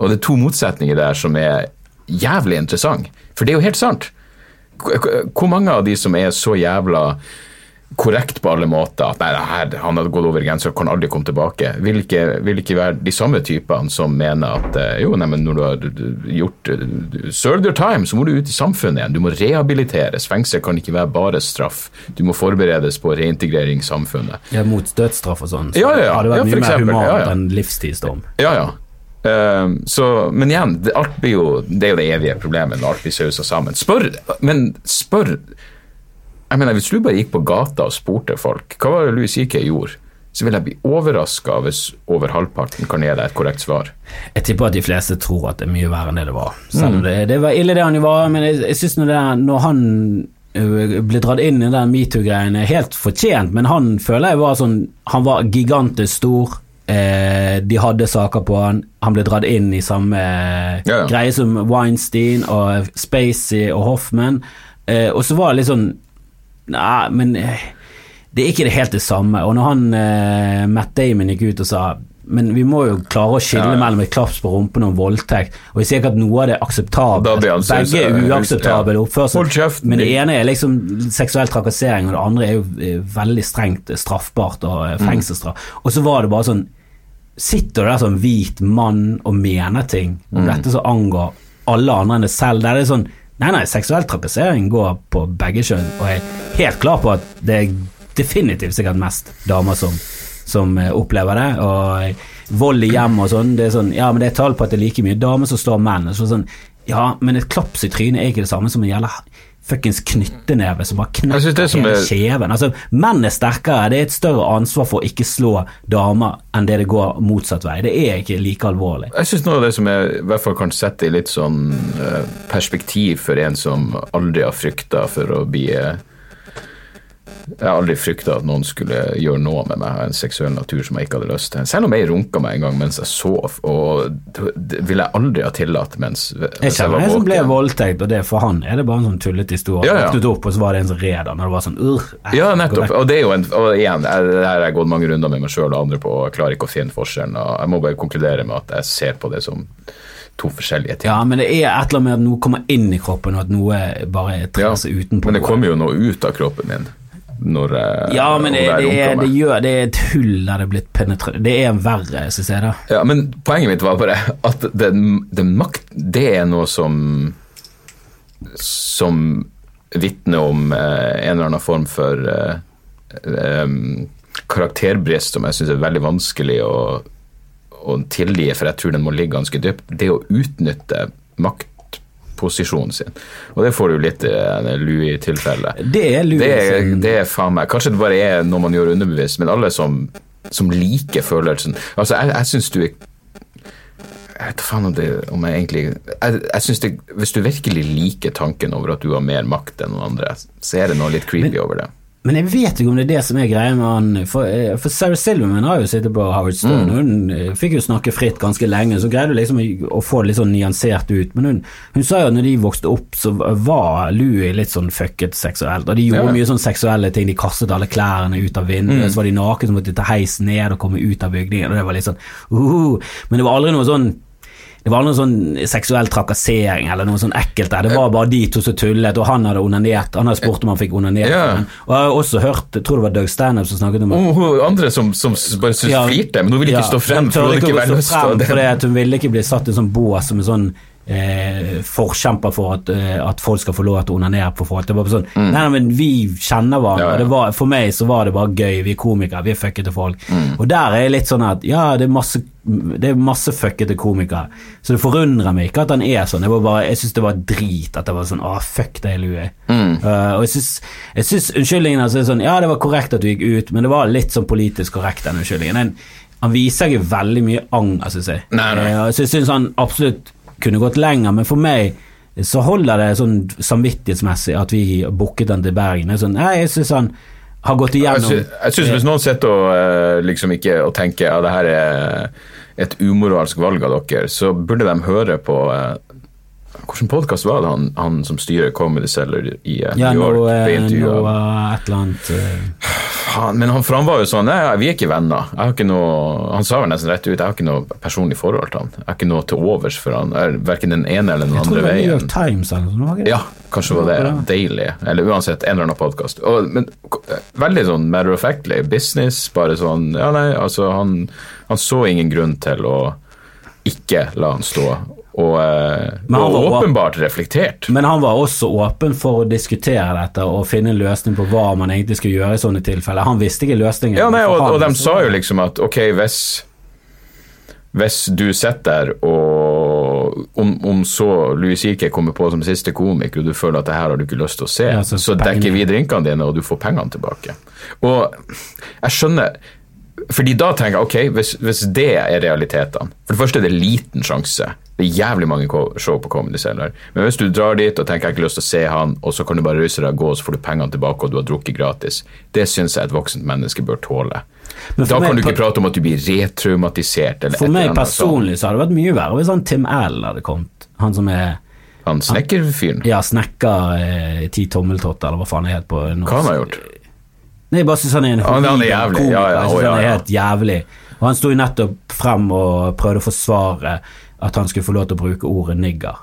Og det er to motsetninger der som er jævlig interessant. For det er jo helt sant. Hvor mange av de som er så jævla korrekt på alle måter at nei, det her, han hadde gått over grensa og kan aldri komme tilbake, vil ikke, vil ikke være de samme typene som mener at eh, jo, nei, men når du har gjort Serve served your time, så må du ut i samfunnet igjen. Du må rehabiliteres. Fengsel kan ikke være bare straff. Du må forberedes på reintegrering i samfunnet. Ja, mot dødsstraff og sånn. Så Ja, ja, ja. hadde vært mye mer humant enn livstidsdom. Ja, ja. Eh, så, men igjen, det, alt blir jo, det er jo det evige problemet når alt blir sausa sammen. Spør, men spør jeg mener, Hvis du bare gikk på gata og spurte folk hva var det Louis CK gjorde, så vil jeg bli overraska hvis over halvparten kan gi deg et korrekt svar. Jeg tipper at de fleste tror at det er mye verre enn det det var. Selv Mm. om det, det var ille det han jo var, men jeg, jeg synes når, når han ble dratt inn i den metoo-greiene, helt fortjent, men han føler jeg var sånn Han var gigantisk stor. Eh, de hadde saker på han. Han ble dratt inn i samme Ja, ja. greie som Weinstein og Spacey og Hoffman. Eh, og så var det litt sånn Nei, men eh, det er ikke det helt det samme. Og når han eh, Matt Damon gikk ut og sa men vi må jo klare å skille Ja, ja. mellom et klaps på rumpen og en voldtekt. Og jeg sier ikke at noe av det er akseptabelt. Begge er uakseptable ja. oppførsel. Men det ene er liksom seksuell trakassering, og det andre er jo eh, veldig strengt straffbart og fengselsstraff. Mm. Og så var det bare sånn Sitter du der som hvit mann og mener ting om Mm. dette som angår alle andre enn deg selv? Det er sånn Nei, nei, seksuell trakassering går på begge kjønn, og jeg er helt klar på at det er definitivt sikkert mest damer som, som eh, opplever det. Og vold i hjemmet og sånn, det er sånn Ja, men det er tall på at det er like mye damer som slår menn. Så sånn, ja, men et klaps i trynet er ikke det samme som en jævla fuckings knytteneve som bare knekker hele kjeven. Altså, menn er sterkere, det er et større ansvar for å ikke slå damer enn det det går motsatt vei. Det er ikke like alvorlig. Jeg syns noe av det som jeg i hvert fall kan sette i litt sånn eh, perspektiv for en som aldri har frykta for å bli eh, Jeg har aldri frykta at noen skulle gjøre noe med meg av en seksuell natur som jeg ikke hadde lyst til. Selv om jeg runka meg en gang mens jeg sov, og det, ville jeg aldri ha tillatt mens, mens Jeg kjenner en som ble våken. voldtekt, og det for han er det bare en sånn tullete historie. Ja, ja. Våknet opp, og så var det en som red han, og det var sånn uh, Ja, nettopp. Og det er jo en, og igjen, jeg, det her har jeg gått mange runder med meg sjøl og andre på, og jeg klarer ikke å finne forskjellen. og Jeg må bare konkludere med at jeg ser på det som to forskjellige ting. Ja, men det er et eller annet med at noe kommer inn i kroppen, og at noe bare trer Ja, utenpå. Men det kommer jo noe ut av kroppen min når ja, men det, det, er, det, gjør, det er et hull der det er blitt penetrert. Det er verre, syns jeg. da. Ja, men poenget mitt var bare at den, den makt, det er noe som som vitner om eh, en eller annen form for eh, eh, karakterbrist som jeg syns er veldig vanskelig å, å tilgi, for jeg tror den må ligge ganske dypt. Det å utnytte maktposisjonen sin. Og det får du litt i Louis-tilfellet. Det er Louis Det er, det er faen meg Kanskje det bare er noe man gjør underbevisst, men alle som, som liker følelsen Altså, jeg, jeg syns du er jeg vet faen om det om jeg egentlig jeg, jeg synes det, Hvis du virkelig liker tanken over at du har mer makt enn noen andre, så er det noe litt creepy over det. Men jeg vet ikke om det er det som er greia med han For, eh, for Sarah Silverman har jo sittet på Howard Stone, Mm. hun eh, fikk jo snakke fritt ganske lenge, så greide hun liksom å- få det litt sånn nyansert ut. Men hun, hun sa jo at når de vokste opp, så var Louis litt sånn fucket seksuelt. Og de gjorde Ja. mye sånn seksuelle ting, de kastet alle klærne ut av vinduet, så var de nakne, så måtte de ta heis ned og komme ut av bygningen, og det var litt sånn uh, Men det var aldri noe sånn det var noen noe sånn seksuell trakassering eller noe sånn ekkelt der. Det var bare de to som tullet, og han hadde onanert. Han hadde spurt om han fikk onanert. Ja. Og jeg har også hørt, jeg tror det var Doug Stanhope som snakket om det. Og hun andre som, som bare flirte, Ja. men hun ville ikke stå frem. hun hun ikke ikke stå frem fordi hun ville ikke bli satt i en sånn bås som en sånn eh, forkjemper for at, eh, at folk skal få lov til å onanere på folk. Det var sånn, nei, nei, men vi kjenner hverandre. Mm. Ja, ja. Var, for meg så var det bare gøy. Vi er komikere, vi er fuckete folk. Mm. Og der er jeg litt sånn at ja, det er masse, det er masse fuckete komikere. Så det forundrer meg ikke at han er sånn. Jeg, var bare, jeg syns det var drit at det var sånn å, fuck deg, lue. Mm. Uh, og jeg syns, unnskyldningen hans er sånn Ja, det var korrekt at du gikk ut, men det var litt sånn politisk korrekt, den unnskyldningen. Den, han viser ikke veldig mye anger, syns jeg. Nei, nei. Uh, så jeg syns han absolutt kunne gått lenger, men for meg så holder det sånn samvittighetsmessig at vi booket den til Bergen. Er sånn, jeg synes han har gått Jeg igjennom sy- jeg synes Hvis noen sitter og eh, liksom ikke og tenker ja, det her er et umoralsk valg av dere, så burde de høre på eh, Hvilken podkast var det han, han som styrer Comedy Cellar i eh, Ja, New York? noe, intervjuet av? noe et eller annet Han, men han, var jo sånn Nei, vi er ikke venner. Jeg har ikke noe, han sa vel nesten rett ut jeg har ikke noe personlig forhold til han. Jeg har ikke noe til overs for han, er Verken den ene eller den Jeg tror det var New. York Times eller noe. ikke? Ja, kanskje det var det. Daily. Eller uansett, en eller annen podkast. Men veldig sånn matter of factly. Business, bare sånn Ja, nei, altså, han, han så ingen grunn til å ikke la han stå. Og, eh, og var- åpenbart reflektert. Men han var også åpen for å diskutere dette og finne en løsning på hva man egentlig skulle gjøre i sånne tilfeller. Han visste ikke løsningen. Ja, nei, og, og de sa jo liksom at ok, hvis hvis du sitter der og om, om så Louis C.K. kommer på som siste komiker, og du føler at det her har du ikke lyst til å se, Ja, så, så dekker vi drinkene dine, og du får pengene tilbake. Og jeg skjønner fordi da tenker jeg, ok, hvis, hvis det er realitetene For det første er det liten sjanse. Det er jævlig mange show på Comedy Cellar. Men hvis du drar dit og tenker jeg har ikke lyst til å se han, og så kan du bare ruse deg og gå, og så får du pengene tilbake, og du har drukket gratis, det syns jeg et voksent menneske bør tåle. Da meg kan du ikke prate om at du blir retraumatisert. Eller For meg personlig så hadde det vært mye verre hvis han Tim L hadde kommet. Han som er Han snekkerfyren, ja, snekker eh, ti tommeltotter, eller hva faen det het på norsk. hva han har gjort? Nei, jeg bare syns han er en Ja, han er jævlig. Ja, ja, å, ja, han er helt jævlig. Og han sto jo nettopp frem og prøvde å forsvare at han skulle få lov til å bruke ordet nigger.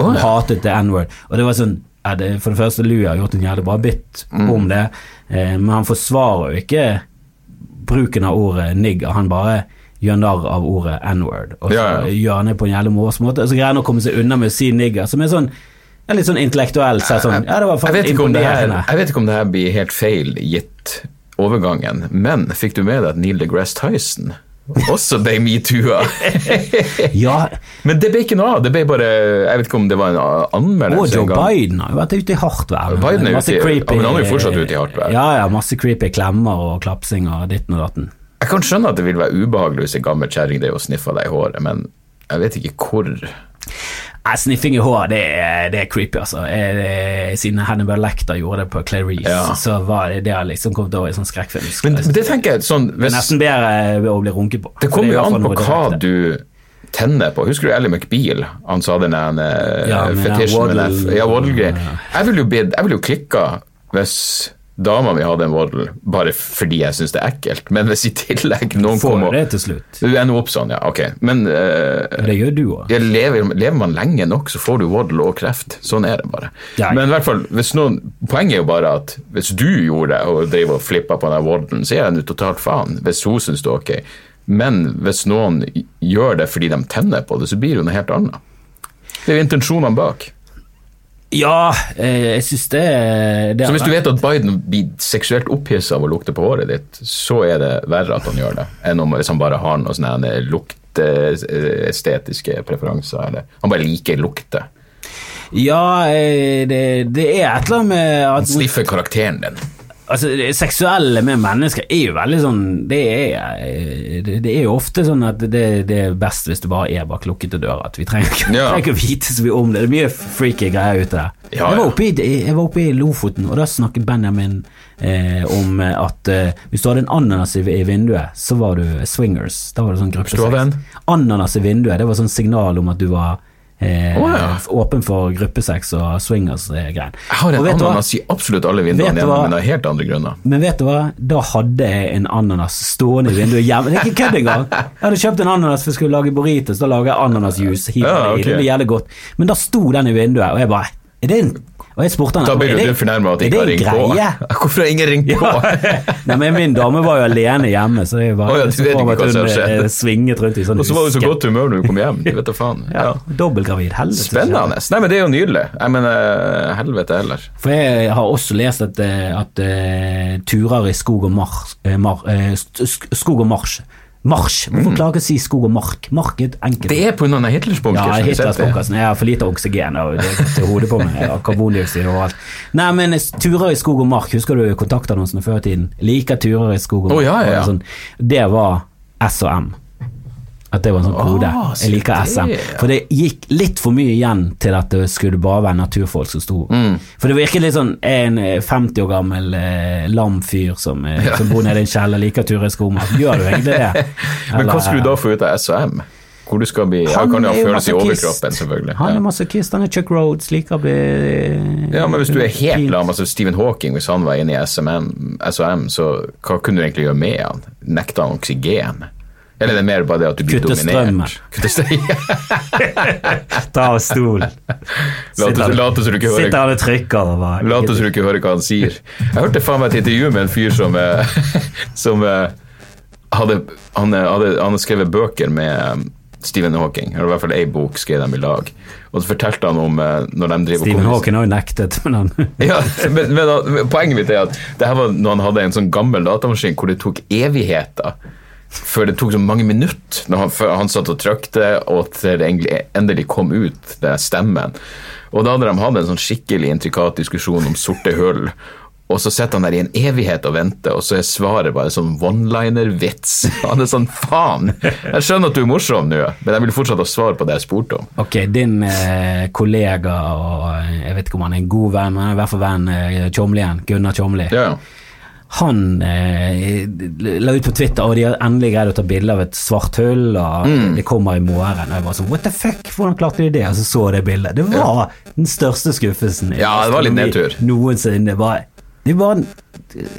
Han ja. hatet det n-word. Og det var sånn For det første, Louis har gjort en jævlig bra bit Mm. om det, eh, men han forsvarer jo ikke bruken av ordet nigger. Han bare gjør narr av ordet n-word, og så Ja, ja. gjør han det på en jævlig morsom måte. Og så greier han å komme seg unna med å si nigger, som er sånn ja, litt sånn intellektuelt sett sånn Ja, det var Jeg vet, ikke om det her, jeg vet ikke om det her blir helt feil gitt overgangen, men fikk du med deg at Neil deGrasse Tyson også ble metoo-a? Ja, men det ble ikke noe av. Det ble bare Jeg vet ikke om det var en anmeldelse Og Joe. Biden har jo vært ute i hardt vær. Biden er ute creepy- men han er jo fortsatt ute i hardt vær. Ja, ja, masse creepy klemmer og klapsing og ditten og datten. Jeg kan skjønne at det vil være ubehagelig hvis en gammel kjerring sniffer deg i håret, men jeg vet ikke hvor Nei, Sniffing i hår, det er, det er creepy, altså. Eh, Siden Hannibal Lecter gjorde det på Clarice, Ja. så var det det har liksom kommet over i sånn skrekkfilm. Men, det tenker jeg sånn hvis, nesten bedre å bli runket på. Det kommer er jo an på hva du tenner på. Husker du Ellie McBeal? Han sa den der Ja, uh, fetisjen med den Ja, waddle-greien. Jeg ville jo, jeg ville jo klikka hvis dama mi hadde en vordel bare fordi jeg syns det er ekkelt. Men hvis i tillegg noen Får kom du det til slutt? Du ender opp sånn, ja, ok. Men uh, Det gjør du òg. lever, lever man lenge nok, så får du vordel og kreft. Sånn er det bare. Ja. Men i hvert fall, noen, poenget er jo bare at hvis du gjorde det og drev og flippa på den vordelen, så er det jo totalt faen. Hvis hun syns det er ok. Men hvis noen gjør det fordi de tenner på det, så blir det jo noe helt annet. Det er jo intensjonene bak. Ja, eh, jeg syns det, det Så hvis du vet at Biden blir seksuelt opphissa av å lukte på håret ditt, så er det verre at han gjør det, enn om hvis han bare har noen sånne lukteestetiske preferanser. Eller han bare liker lukte. Ja, eh, det, det er et eller annet med at Han sniffer karakteren din. Altså, det seksuelle med mennesker er jo veldig sånn Det er, det, det er jo ofte sånn at det, det er best hvis du bare er bak lukkede dører. At vi trenger ikke, Ja. trenger ikke å vite så mye om det. Det er mye freaky greier ute der. Ja, jeg, var i, jeg var oppe i Lofoten, og da snakket Benjamin eh, om at eh, hvis du hadde en ananas i, i vinduet, så var du swingers. Da var det sånn gruppesex. Ananas i vinduet, det var sånn signal om at du var eh, oh, ja. åpen for gruppesex og swingers-greien. Jeg har en ananas i absolutt alle vinduene du hjemme, men av helt andre grunner. Men vet du hva, da hadde jeg en ananas stående i vinduet hjemme. Det er ikke kødd engang. Jeg hadde kjøpt en ananas for jeg skulle lage burritos, da lager jeg ananasjuice. Ja, i. Det blir jævlig godt. Men da sto den i vinduet, og jeg bare Er det en Og jeg spurte han Da blir du fornærma at ikke har ringt på. Hvorfor har ingen ringt på? Nei, men Min dame var jo alene hjemme, så jeg bare oh, ja, du vet ikke hva som hun, har skjedd. eh, svinget rundt i sånn Og så var du så godt humør når du kom hjem. Du vet da faen. Ja, Ja. Dobbeltgravid, helvete. Spennende. Nei, men det er jo nydelig. Jeg mener, helvete heller. For jeg har også lest at, eh, at uh, turer i skog og mars, uh, mar, uh, sk- sk- Skog og mars Marsj! Hvorfor klarer jeg ikke å si skog og mark? Mark er enkelt Mm. Det er på grunn av Hitlers bunker. Ja, som Hitlers setter. Jeg har for lite oksygen og det til hodet på meg. Jeg har karbondioksid og alt. Nei, men turer i skog og mark, husker du kontaktannonsene før i tiden? Liker turer i skog og mark. mark. ja, ja, ja. og Sånn. Det var S og M. At det var en sånn kode. Ah, jeg liker SM. For det gikk litt for mye igjen til at det skulle bare være naturfolk som sto. Mm. For det virket litt sånn en eh, 50 år gammel eh, lam fyr som, eh, som bor nede i en kjeller, liker Ture Skomaker. Gjør du egentlig det? Men hva skulle du da få ut av SM? Hvor du skal bli Ja, Han kan jo ha følelse i overkroppen, selvfølgelig. Han er Ja. masochist, han er Chuck Rhodes, liker å bli Ja, men hvis du er helt lam, altså Stephen Hawking, hvis han var inne i SMM, SOM, så hva kunne du egentlig gjøre med han? Nekta han oksygen? Eller det er mer bare det at du blir Kutte dominert? Kutte strømmen. Ta av stol. Late som du ikke hører Sitter han og trykker og bare Late som du ikke hører hva han sier. Jeg hørte faen meg et intervju med en fyr som, eh, som eh, hadde, han, eh, hadde, han hadde skrevet bøker med Stephen Hawking, eller i hvert fall ei bok skrev de i lag. Og så fortalte han om når de driver Stephen Hawking har jo nektet, men han ja, men, men, poenget mitt er at det her var når han hadde en sånn gammel datamaskin hvor det tok evigheter før det tok så mange minutter når han, han satt og trykte, og til det endelig kom ut det stemmen. Og da hadde de hatt en sånn skikkelig intrikat diskusjon om sorte hull. Og så sitter han der i en evighet og venter, og så er svaret bare sånn one-liner-vits. Han er sånn faen! Jeg skjønner at du er morsom nå, men jeg vil fortsatt ha svar på det jeg spurte om. Ok, din eh, kollega og eh, jeg vet ikke om han er en god venn, men i hvert fall venn eh, Tjomlien, Gunnar Tjomli. Ja, Han eh, la ut på Twitter og de har endelig greid å ta bilde av et svart hull, og Mm. det kommer i morgen. Og jeg var sånn what the fuck, hvordan klarte de det? Og så så det bildet. Det var den største skuffelsen Ja, det var litt nedtur. noensinne. Det var, det var en,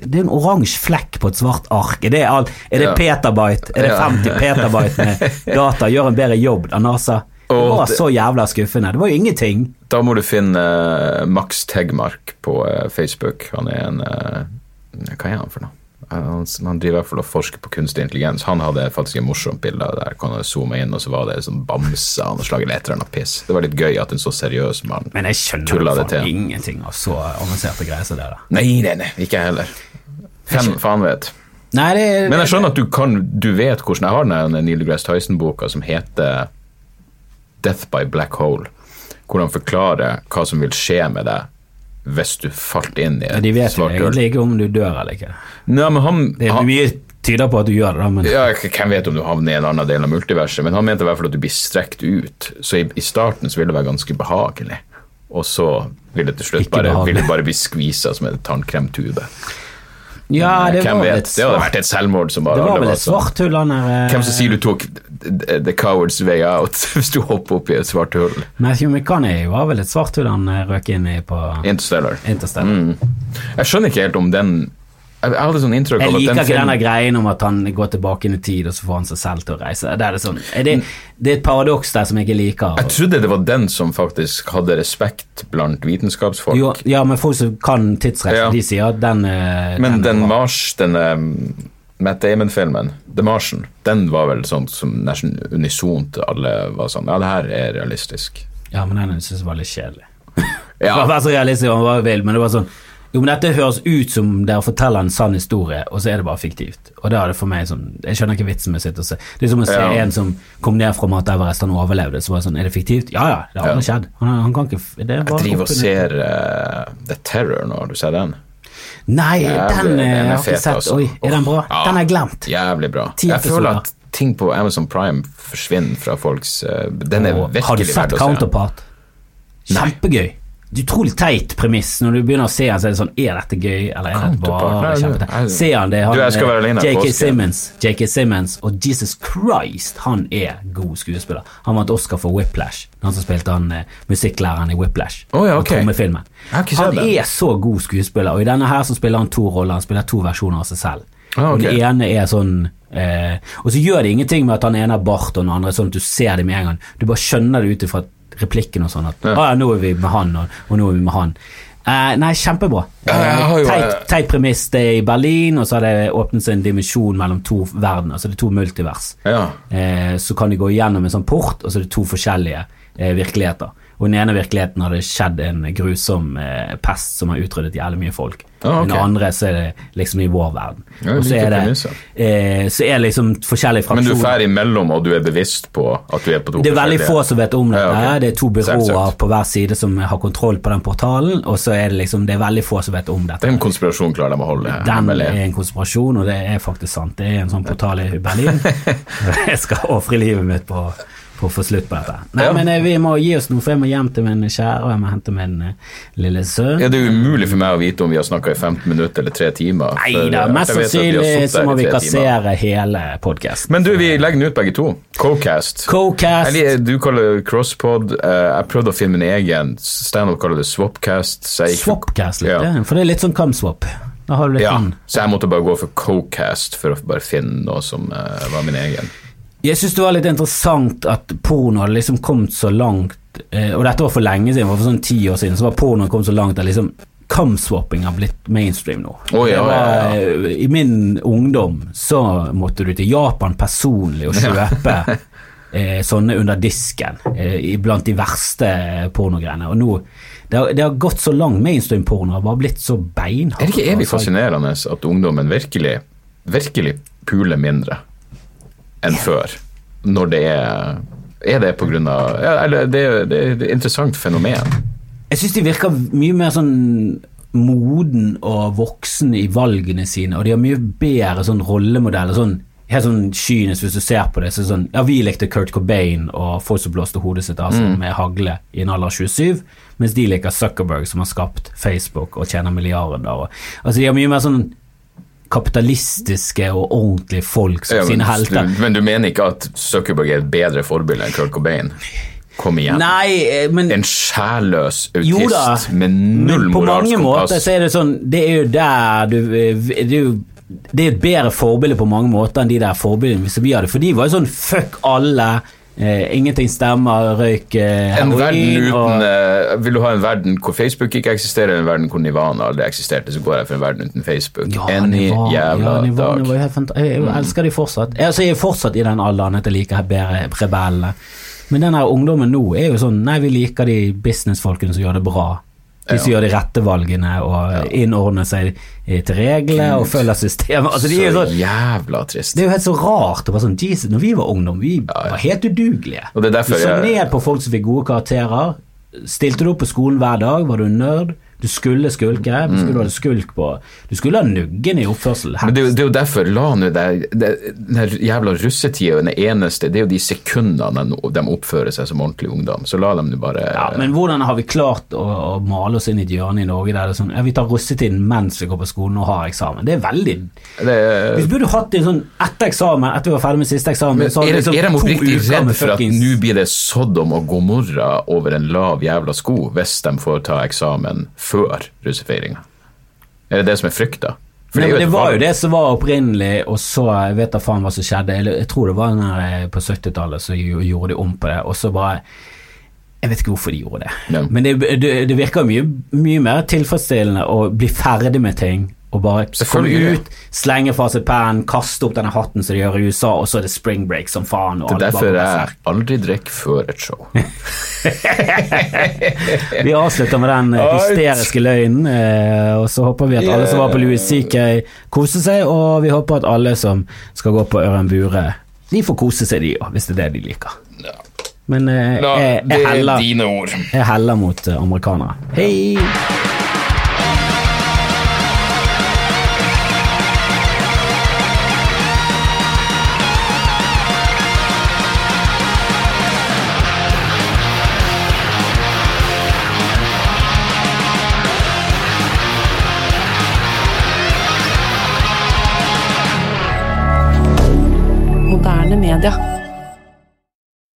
det er en oransje flekk på et svart ark. Er det, all, er det Ja. petabyte? Er det Ja. 50 petabyte med data? Gjør en bedre jobb av NASA? Det var så jævla skuffende. Det var jo ingenting. Da må du finne eh, Max Tegmark på eh, Facebook. Han er en eh, Hva er han for noe? Han, han driver i hvert fall og forsker på kunstig intelligens. Han hadde faktisk et morsomt bilde der han zooma inn, og så var det sånn bamse han og slag eller et eller annet piss. Det var litt gøy at en så seriøs mann Men jeg skjønner Tulla faen ingenting av så avanserte greier som det der. Nei, nei, nei, ikke jeg heller. Fem faen vet. Nei, det, Men jeg skjønner at du kan Du vet hvordan Jeg har den Neil deGrasse Tyson-boka som heter Death by Black Hole, hvor han forklarer hva som vil skje med deg hvis du falt inn i et svart hull. de vet jo egentlig ikke om du dør eller ikke. Nei, men han, Det er mye tyder på at du gjør det, men ja, Hvem vet om du havner i en annen del av multiverset, men han mente i hvert fall at du blir strekt ut. Så i, i starten så vil det være ganske behagelig, og så vil det til slutt bare, vil det bare bli skvisa som en tannkremtube. Ja, det hvem var vet? Det hadde vært et selvmord som bare Det var vel et sånn. svart hull, han der eh, Hvem som sier du tok the coward's way out hvis du hopper opp i et svart hull? Matthew McConney var vel et svart hull han eh, røk inn i på Interstellar. Interstellar. Jeg skjønner ikke helt om den Jeg, jeg sånn Jeg av at liker den ikke denne greien om at han går tilbake inn i tid, og så får han seg selv til å reise. Det er, det sånn, er det, det er et paradoks der som jeg ikke liker. Jeg trodde det var den som faktisk hadde respekt blant vitenskapsfolk. Jo, ja, men folk som kan tidsreise, Ja. de sier at den eh, Men den, den. Mars, den um, Matt Damon-filmen, The Martian, den var vel sånn som nesten unisont alle var sånn Ja, det her er realistisk. Ja, men den synes jeg var litt kjedelig. Ja, Det var så realistisk om var vill, men det var sånn Jo, men dette høres ut som dere forteller en sann historie, og så er det bare fiktivt. Og da er det for meg sånn Jeg skjønner ikke vitsen med å sitte og se. Det er som å se Ja. en som kom ned fra Mount Everest, han overlevde, så var det sånn Er det fiktivt? Ja ja, det har Ja. skjedd. Han, han kan ikke det er jeg driver og ser uh, The Terror nå, har du sett den? Nei, den har den er jeg har ikke sett. altså. Oi, er den bra? Ja. Den har jeg glemt. Jævlig bra. Jeg føler at ting på Amazon Prime forsvinner fra folks eh, Den er virkelig har du sett. Counterpart? Kjempegøy. Det er Utrolig teit premiss. Når du begynner å se han, så er det sånn Er dette gøy, eller er det bare kjempeteit? Se han det. Han, i J.K. Simmons. J.K. Simmons og Jesus Christ, han er god skuespiller. Han vant Oscar for Whiplash. Han som spilte han eh, musikklæreren i Whiplash. Oh, ja, okay. Han er så god skuespiller, og i denne her så spiller han to roller. Han spiller to versjoner av seg selv. Ah, okay. Den ene er sånn eh, Og så gjør det ingenting med at han ene har bart og den andre er sånn at du ser det med en gang. Du bare skjønner det ut ifra replikken og sånn at Ja. ah, ja, nå er vi med han, og, og nå er vi med han. Eh, nei, kjempebra. Ja, jeg teit, eh, premiss. Det er i Berlin, og så har det åpnet seg en dimensjon mellom to verdener. Så det er to multivers. Ja. Eh, så kan de gå gjennom en sånn port, og så er det to forskjellige eh, virkeligheter. Og den ene virkeligheten har det skjedd en grusom eh, pest som har utryddet jævlig mye folk. Ah, okay. Den andre så er det liksom i vår verden. Ja, og så er det, eh, så er det liksom forskjellige fraksjoner. Men du ferdig imellom, og du er bevisst på at du er på to Det er veldig få som vet om dette. Ja, okay. Det er to byråer på hver side som har kontroll på den portalen, og så er det liksom Det er veldig få som vet om dette. Den konspirasjonen klarer de å holde Den er en konspirasjon, og det er faktisk sant. Det er en sånn portal i Berlin. Jeg skal ofre livet mitt på, på å få slutt på dette. Nei, Ja. men eh, vi må gi oss noe, for jeg må hjem til min kjære, og jeg må hente min eh, lille sønn. Ja, det er umulig for meg å vite om vi har snakka i 15 minutter eller tre timer. Nei da, eh, mest sannsynlig så må vi kassere timer. hele podkasten. Men du, vi legger den ut begge to. Cocast. Cocast. Eller, Du kaller det crosspod. Jeg prøvde å finne min egen. Standup kaller det swapcast. Swapcast litt, Ja. for det er litt sånn camswap. Ja, inn. så jeg måtte bare gå for Cocast for å bare finne noe som uh, var min egen. Jeg syns det var litt interessant at porno hadde liksom kommet så langt, eh, og dette var for lenge siden, for sånn ti år siden, så var pornoen kommet så langt at liksom kamswapping har blitt mainstream nå. Oh, ja, var, ja, ja. eh, I min ungdom så måtte du til Japan personlig og kjøpe eh, sånne under disken, eh, blant de verste pornogreiene. Og nå det har, det har gått så langt. Mainstream-porno har bare blitt så beinhardt. Er det ikke evig altså. fascinerende at ungdommen virkelig, virkelig puler mindre enn før? Når det er Er det av ja, Eller det, det er et interessant fenomen. Jeg syns de virker mye mer sånn moden og voksen i valgene sine, og de har mye bedre sånn rollemodeller. Sånn, helt sånn kynisk hvis du ser på det. Så sånn, ja, Vi likte Kurt Cobain og folk som blåste hodet sitt av seg med hagle i en alder av 27, mens de liker Zuckerberg som har skapt Facebook og tjener milliarder. Og, altså De har mye mer sånn kapitalistiske og ordentlige folk som Ja, sine men, helter. du, men du mener ikke at Zuckerberg er et bedre forbilde enn Kurt Cobain? Kom igjen. Nei, eh, men En sjælløs Jo da, autist med null men på moralsk mange måter så er det sånn Det er jo der du Det er jo det er et bedre forbilde på mange måter enn de der forbildene som vi hadde. For de var jo sånn fuck alle, eh, ingenting stemmer, røyk eh, En heroin uten og eh, Vil du ha en verden hvor Facebook ikke eksisterer, en verden hvor Nivana aldri eksisterte, så går jeg for en verden uten Facebook. ja, Any Nivana, jævla ja, Nivana, dag. jo fant- Jeg, jeg elsker de fortsatt. Jeg, altså, jeg er fortsatt i den alderen at jeg liker bedre rebellene. Men den her ungdommen nå er jo sånn Nei, vi liker de businessfolkene som gjør det bra. De som Ja. gjør de rette valgene og innordner seg til reglene og følger systemet. Altså, de så sånn jævla trist. Det er jo helt så rart. Det var sånn, Jesus, når vi var ungdom, vi var helt udugelige. Du så jeg- ned på folk som fikk gode karakterer. Stilte du opp på skolen hver dag, var du nerd. Du skulle skulke. Du skulle ha skulk på Du skulle ha nuggen i oppførsel. Mm. Men det, er det er jo derfor la nå det, Den jævla russetida den eneste Det er jo de sekundene de, oppfører seg som ordentlig ungdom. Så la dem nå bare Ja, men hvordan har vi klart å, å male oss inn i et hjørne i Norge der det er sånn ja, Vi tar russetiden mens vi går på skolen og har eksamen. Det er veldig det, Vi burde hatt en sånn etter eksamen, etter vi var ferdig med siste eksamen. Men så hadde er, liksom er de oppriktig redd for at nå blir det Sodom og Gomorra over en lav jævla sko hvis de får ta eksamen før russefeiringa? Er det det som er frykta? Nei, det var jo det som var opprinnelig, og så jeg vet da faen hva som skjedde. Jeg tror det var her, eh, på 70-tallet så gjorde de om på det, og så bare Jeg vet ikke hvorfor de gjorde det. Ja. Men det, det, det virker mye, mye mer tilfredsstillende å bli ferdig med ting. Og bare komme ut, slenge fra seg pennen, kaste opp denne hatten som de gjør i USA, og så er det spring break som faen. Det er derfor jeg aldri drikker før et show. Vi avslutter med den eh, hysteriske løgnen, eh, og så håper vi at alle som var på Louis CK, koser seg, og vi håper at alle som skal gå på Ørjan Bure, de får kose seg, de òg, hvis det er det de liker. Men eh, jeg, jeg, heller, jeg heller mot amerikanere. Hei!